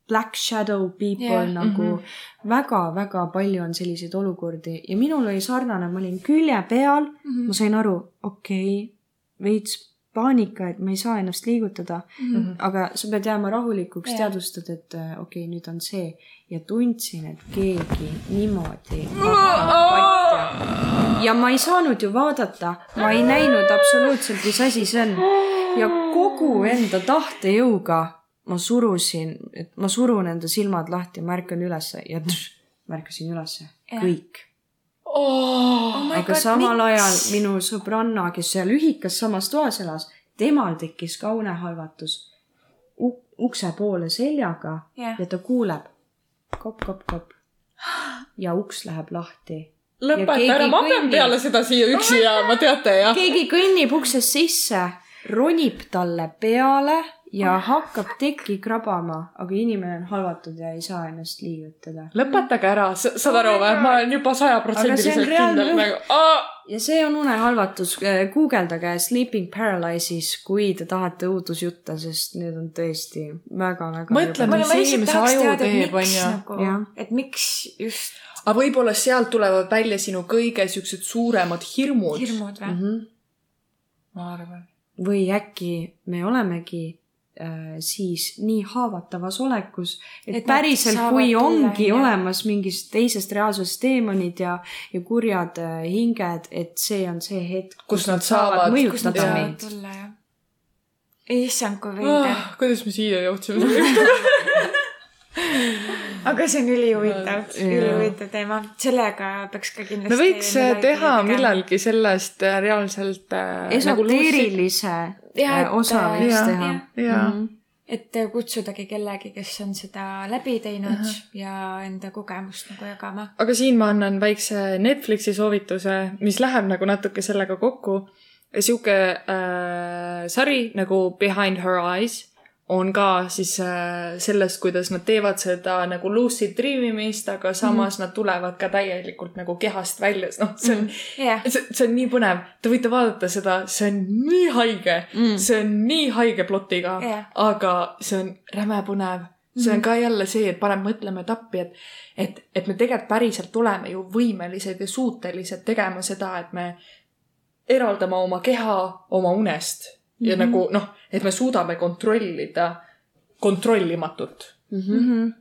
black shadow people yeah. nagu mm. -hmm. väga-väga palju on selliseid olukordi ja minul oli sarnane, ma olin külje peal mm, -hmm. ma sain aru, okei okay,, veits paanika, et ma ei saa ennast liigutada mm. -hmm. aga sa pead jääma rahulikuks yeah., teadvustad, et äh, okei okay,, nüüd on see ja tundsin, et keegi niimoodi ja ma ei saanud ju vaadata, ma ei näinud absoluutselt, mis asi see on ja kogu enda tahtejõuga ma surusin, et ma surun enda silmad lahti, ma ärkan ülesse ja tš, ma ärkasin ülesse, Jah. kõik. oh,. my aga God, samal miks? ajal minu sõbranna, kes seal ühikas samas toas elas, temal tekkis ka unehalvatus U ukse poole seljaga Jah. ja ta kuuleb kopp-kopp-kopp ja uks läheb lahti. lõpeta ära, ma pean peale seda siia üksi jääma, teate jah? keegi kõnnib uksest sisse, ronib talle peale ja hakkab tekki krabama, aga inimene on halvatud ja ei saa ennast liigutada. lõpetage ära, saad aru või? ma olen juba sajaprotsendiliselt kindel nagu. ja see on unehalvatus, guugeldage sleeping paralysis, kui te tahate õudusjutte, sest need on tõesti väga-väga. Mõtle, ma mis inimese aju teeb, onju. nagu et miks just aga võib-olla sealt tulevad välja sinu kõige siuksed suuremad hirmud. hirmud või? -hmm. ma arvan. Või äkki me olemegi äh, siis nii haavatavas olekus, et, Et päriselt, kui tulla, ongi jah. olemas mingist teisest reaalsusest teemonid ja, ja kurjad äh, hinged, et see on see hetk, Kus nad saavad- mõjutada meid. tulla issand, kui veider. Ah, kuidas me siia jõudsime? aga see on ülihuvitav, Jaa. ülihuvitav teema. sellega peaks ka kindlasti. me võiks äh, teha. millalgi sellest äh, reaalselt äh, esoteerilise Jah, äh, et, osa võiks teha. jaa. et kutsudagi kellegi, kes on seda läbi teinud uh -huh. ja enda kogemust nagu jagama. aga siin ma annan väikse Netflixi soovituse, mis läheb nagu natuke sellega kokku. sihuke äh, sari nagu Behind Her Eyes on ka siis äh, sellest, kuidas nad teevad seda nagu lucid dream imist, aga samas mm -hmm. nad tulevad ka täielikult nagu kehast välja, noh, see on jah, see, see on nii põnev, te võite vaadata seda, see on nii haige mm., see on nii haige plotiga Jah. aga see on räme põnev. see on ka jälle see, et paneb mõtlema etappi, et, et, et me tegelikult päriselt oleme ju võimelised ja suutelised tegema seda, et me eraldame oma keha oma unest ja mm -hmm. nagu noh, et me suudame kontrollida kontrollimatut. mm. -hmm.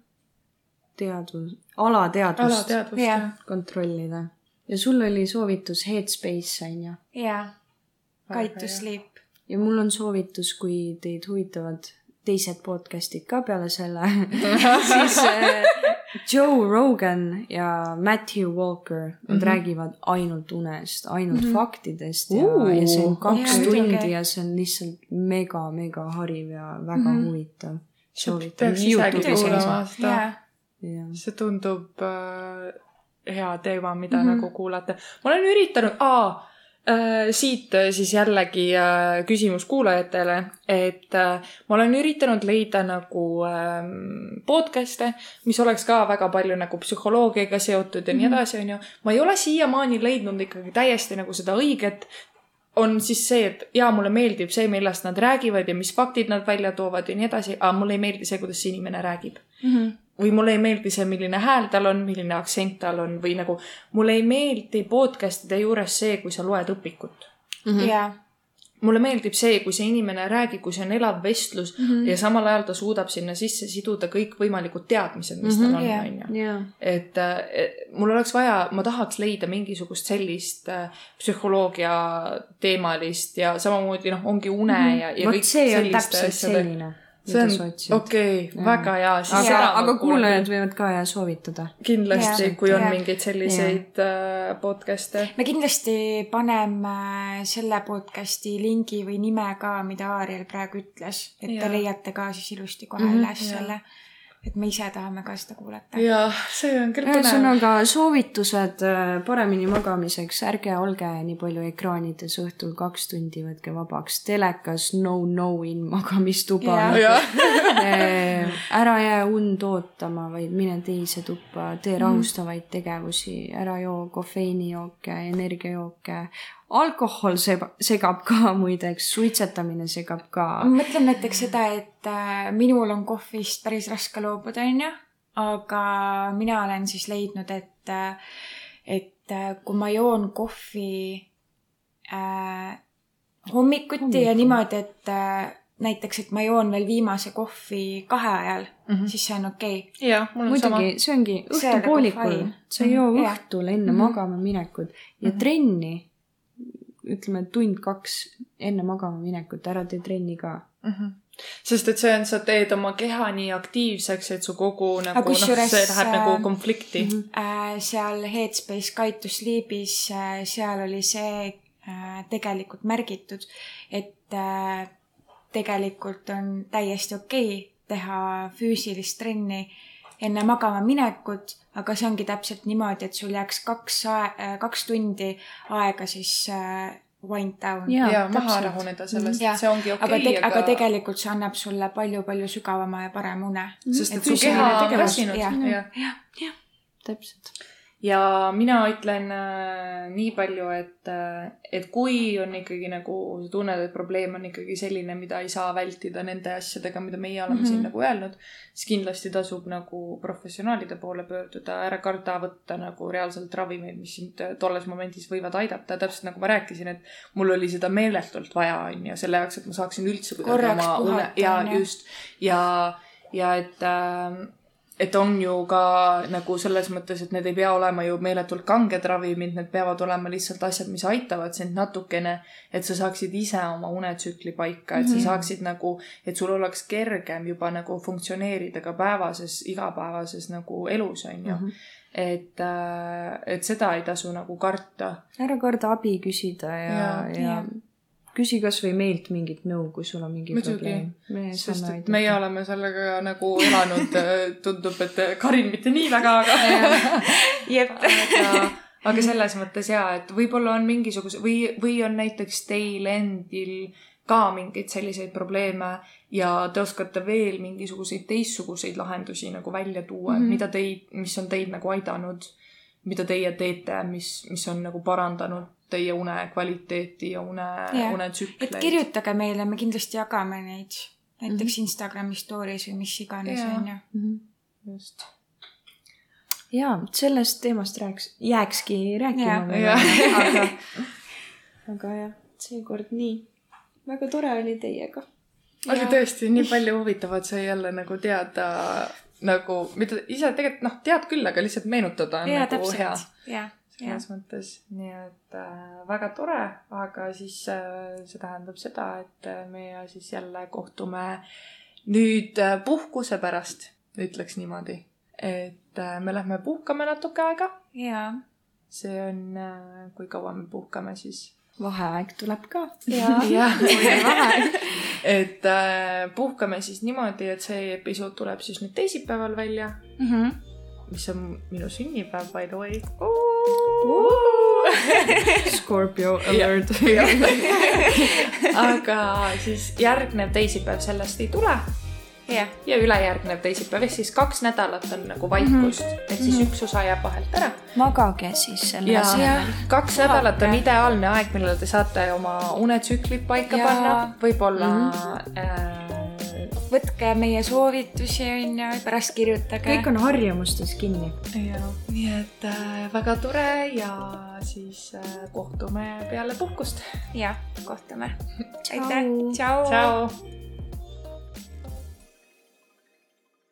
teadvus, alateadvust alateadvust Jah. jah. kontrollida. ja sul oli soovitus Headspace on ju? ja Guide to sleep. ja mul on soovitus, kui teid huvitavad teised podcast'id ka peale selle, siis äh, Joe Rogan ja Matthew Walker, nad mm. -hmm. räägivad ainult unest, ainult mm -hmm. faktidest ja Ooh. ja see on kaks Jaa, tundi muidugi. ja see on lihtsalt mega-mega hariv ja väga mm. -hmm. huvitav. seda. jah, see tundub äh, hea teema, mida mm. -hmm. nagu kuulata. ma olen üritanud, aa siit äh, siis jällegi äh, küsimus kuulajatele, et äh, ma olen üritanud leida nagu äh, podcast'e, mis oleks ka väga palju nagu psühholoogiaga seotud ja mm -hmm. nii edasi, onju. ma ei ole siiamaani leidnud ikkagi täiesti nagu seda õiget on siis see, et jaa, mulle meeldib see, millest nad räägivad ja mis faktid nad välja toovad ja nii edasi, aga mulle ei meeldi see, kuidas see inimene räägib. Või mulle ei meeldi see, milline hääl tal on, milline aktsent tal on või nagu mulle ei meeldi podcast'ide juures see, kui sa loed õpikut. ja, mulle meeldib see, kui see inimene räägib, kui see on elav vestlus mm -hmm. ja samal ajal ta suudab sinna sisse siduda kõikvõimalikud teadmised, mis tal on, Jah. onju. et äh, mul oleks vaja, ma tahaks leida mingisugust sellist äh, psühholoogia teemalist ja samamoodi noh, ongi une mm -hmm. ja, ja vot kõik on täpselt asjade- selline, see on okei okay,, väga hea. aga, aga kuulajad võivad ka ja soovitada. kindlasti kui on Jaa. mingeid selliseid äh, podcast'e. me kindlasti paneme selle podcast'i lingi või nime ka, mida Aariel praegu ütles, et te Jaa. leiate ka siis ilusti kohe Mhm, üles jaa. selle. Et me ise tahame ka seda kuulata. jah, see on küll põnev. ühesõnaga soovitused äh, paremini magamiseks, ärge olge nii palju ekraanides õhtul kaks tundi, võtke vabaks. telekas no no in magamistuba Eh, ära jää und ootama, vaid mine teise tuppa, tee rahustavaid tegevusi, ära joo kofeiinijooke, energiajooke. Alkohol seb-, segab ka muideks, suitsetamine segab ka. ma mõtlen näiteks seda, et äh, minul on kohvist päris raske loobuda, onju, aga mina olen siis leidnud, et, et äh, kui ma joon kohvi äh, hommikuti Hommikul. ja niimoodi, et äh, näiteks, et ma joon veel viimase kohvi kahe ajal mm, -hmm. siis see on okei okay.. jah, mul on sama. muidugi, see ongi See on nagu õhtupoolikul sa ei joo Mhm, õhtul enne Mhm. magama minekut ja Mhm. trenni, ütleme tund-kaks enne magama minekut, ära tee trenni ka. Mhm. sest et see on, sa teed oma keha nii aktiivseks, et su kogu nagu noh, see läheb äh, nagu konflikti. äh, seal Headspace Guide to Sleep'is äh,, seal oli see äh, tegelikult märgitud, et äh, tegelikult on täiesti okei okay teha füüsilist trenni enne magama minekut, aga see ongi täpselt niimoodi, et sul jääks kaks, kaks tundi aega siis äh, wind down. Jaa, ja maha rahuneda sellest. See ongi aga okei te-, aga tegelikult see annab sulle palju-palju sügavama ja parema une. sest et et su keha on väsinud. Jah. jah, täpselt. Ja mina ütlen äh, nii palju, et äh,, et kui on ikkagi nagu sa tunned, et probleem on ikkagi selline, mida ei saa vältida nende asjadega, mida meie oleme mm Mhm. -hmm. siin nagu öelnud, siis kindlasti tasub nagu professionaalide poole pöörduda, ära karda võtta nagu reaalselt ravimeid, mis sind äh, tolles momendis võivad aidata, täpselt nagu ma rääkisin, et mul oli seda meeletult vaja, on ju, selle jaoks, et ma saaksin üldse kuidagi oma une ja just ja, ja et äh, et on ju ka nagu selles mõttes, et need ei pea olema ju meeletult kanged ravimid, need peavad olema lihtsalt asjad, mis aitavad sind natukene, et sa saaksid ise oma unetsükli paika, et sa Mhm. saaksid nagu, et sul oleks kergem juba nagu funktsioneerida ka päevases, igapäevases nagu elus, on ju. et, et seda ei tasu nagu karta. ära karda abi küsida ja, ja, ja jah. Küsi kasvõi meilt mingit nõu, kui sul on mingi Muidugi. probleem. me sest et meie oleme sellega nagu elanud, tundub, et Karin mitte nii väga, aga jep. aga, aga selles mõttes jaa, et võib-olla on mingisuguse või, või on näiteks teil endil ka mingeid selliseid probleeme ja te oskate veel mingisuguseid teistsuguseid lahendusi nagu välja tuua mm. -hmm. mida teid, mis on teid nagu aidanud, mida teie teete, mis, mis on nagu parandanud teie une kvaliteeti ja une Jah., unetsükleid. et kirjutage meile, me kindlasti jagame neid. näiteks Instagrami story's või mis iganes, Jaa. on ju. Mhm. just. jaa, sellest teemast rääks, jääkski rääkima Jaa. veel, Jah. aga, aga jah, seekord nii. väga tore oli teiega. oli tõesti nii palju huvitavat sai jälle nagu teada nagu, mida ise tegelikult noh, tead küll, aga lihtsalt meenutada on jaa, nagu hea täpselt. jah, selles mõttes, nii et äh, väga tore, aga siis äh, see tähendab seda, et äh, meie siis jälle kohtume nüüd äh, puhkuse pärast, ütleks niimoodi. et äh, me lähme puhkame natuke aega, jaa. see on äh,, kui kaua me puhkame siis vaheaeg tuleb ka. jaa. jah, et äh, puhkame siis niimoodi, et see episood tuleb siis nüüd teisipäeval välja, Mhm. mis on minu sünnipäev by the way. Scorpio alert. aga siis järgnev teisipäev sellest ei tule. Jah, ja ülejärgnev teisipäev ehk siis kaks nädalat on nagu vaikust. Mm -hmm. ehk siis üks osa jääb vahelt ära. magage siis selle ja asemel. kaks nädalat on ideaalne aeg, millal te saate oma unetsüklid paika Ja- panna, võib-olla mm -hmm. äh, võtke meie soovitusi, on ju, pärast kirjutage. kõik on harjumustes kinni. ja nii et äh, väga tore ja siis äh, kohtume peale puhkust. jah, kohtume. Aitäh, tšau. tšau.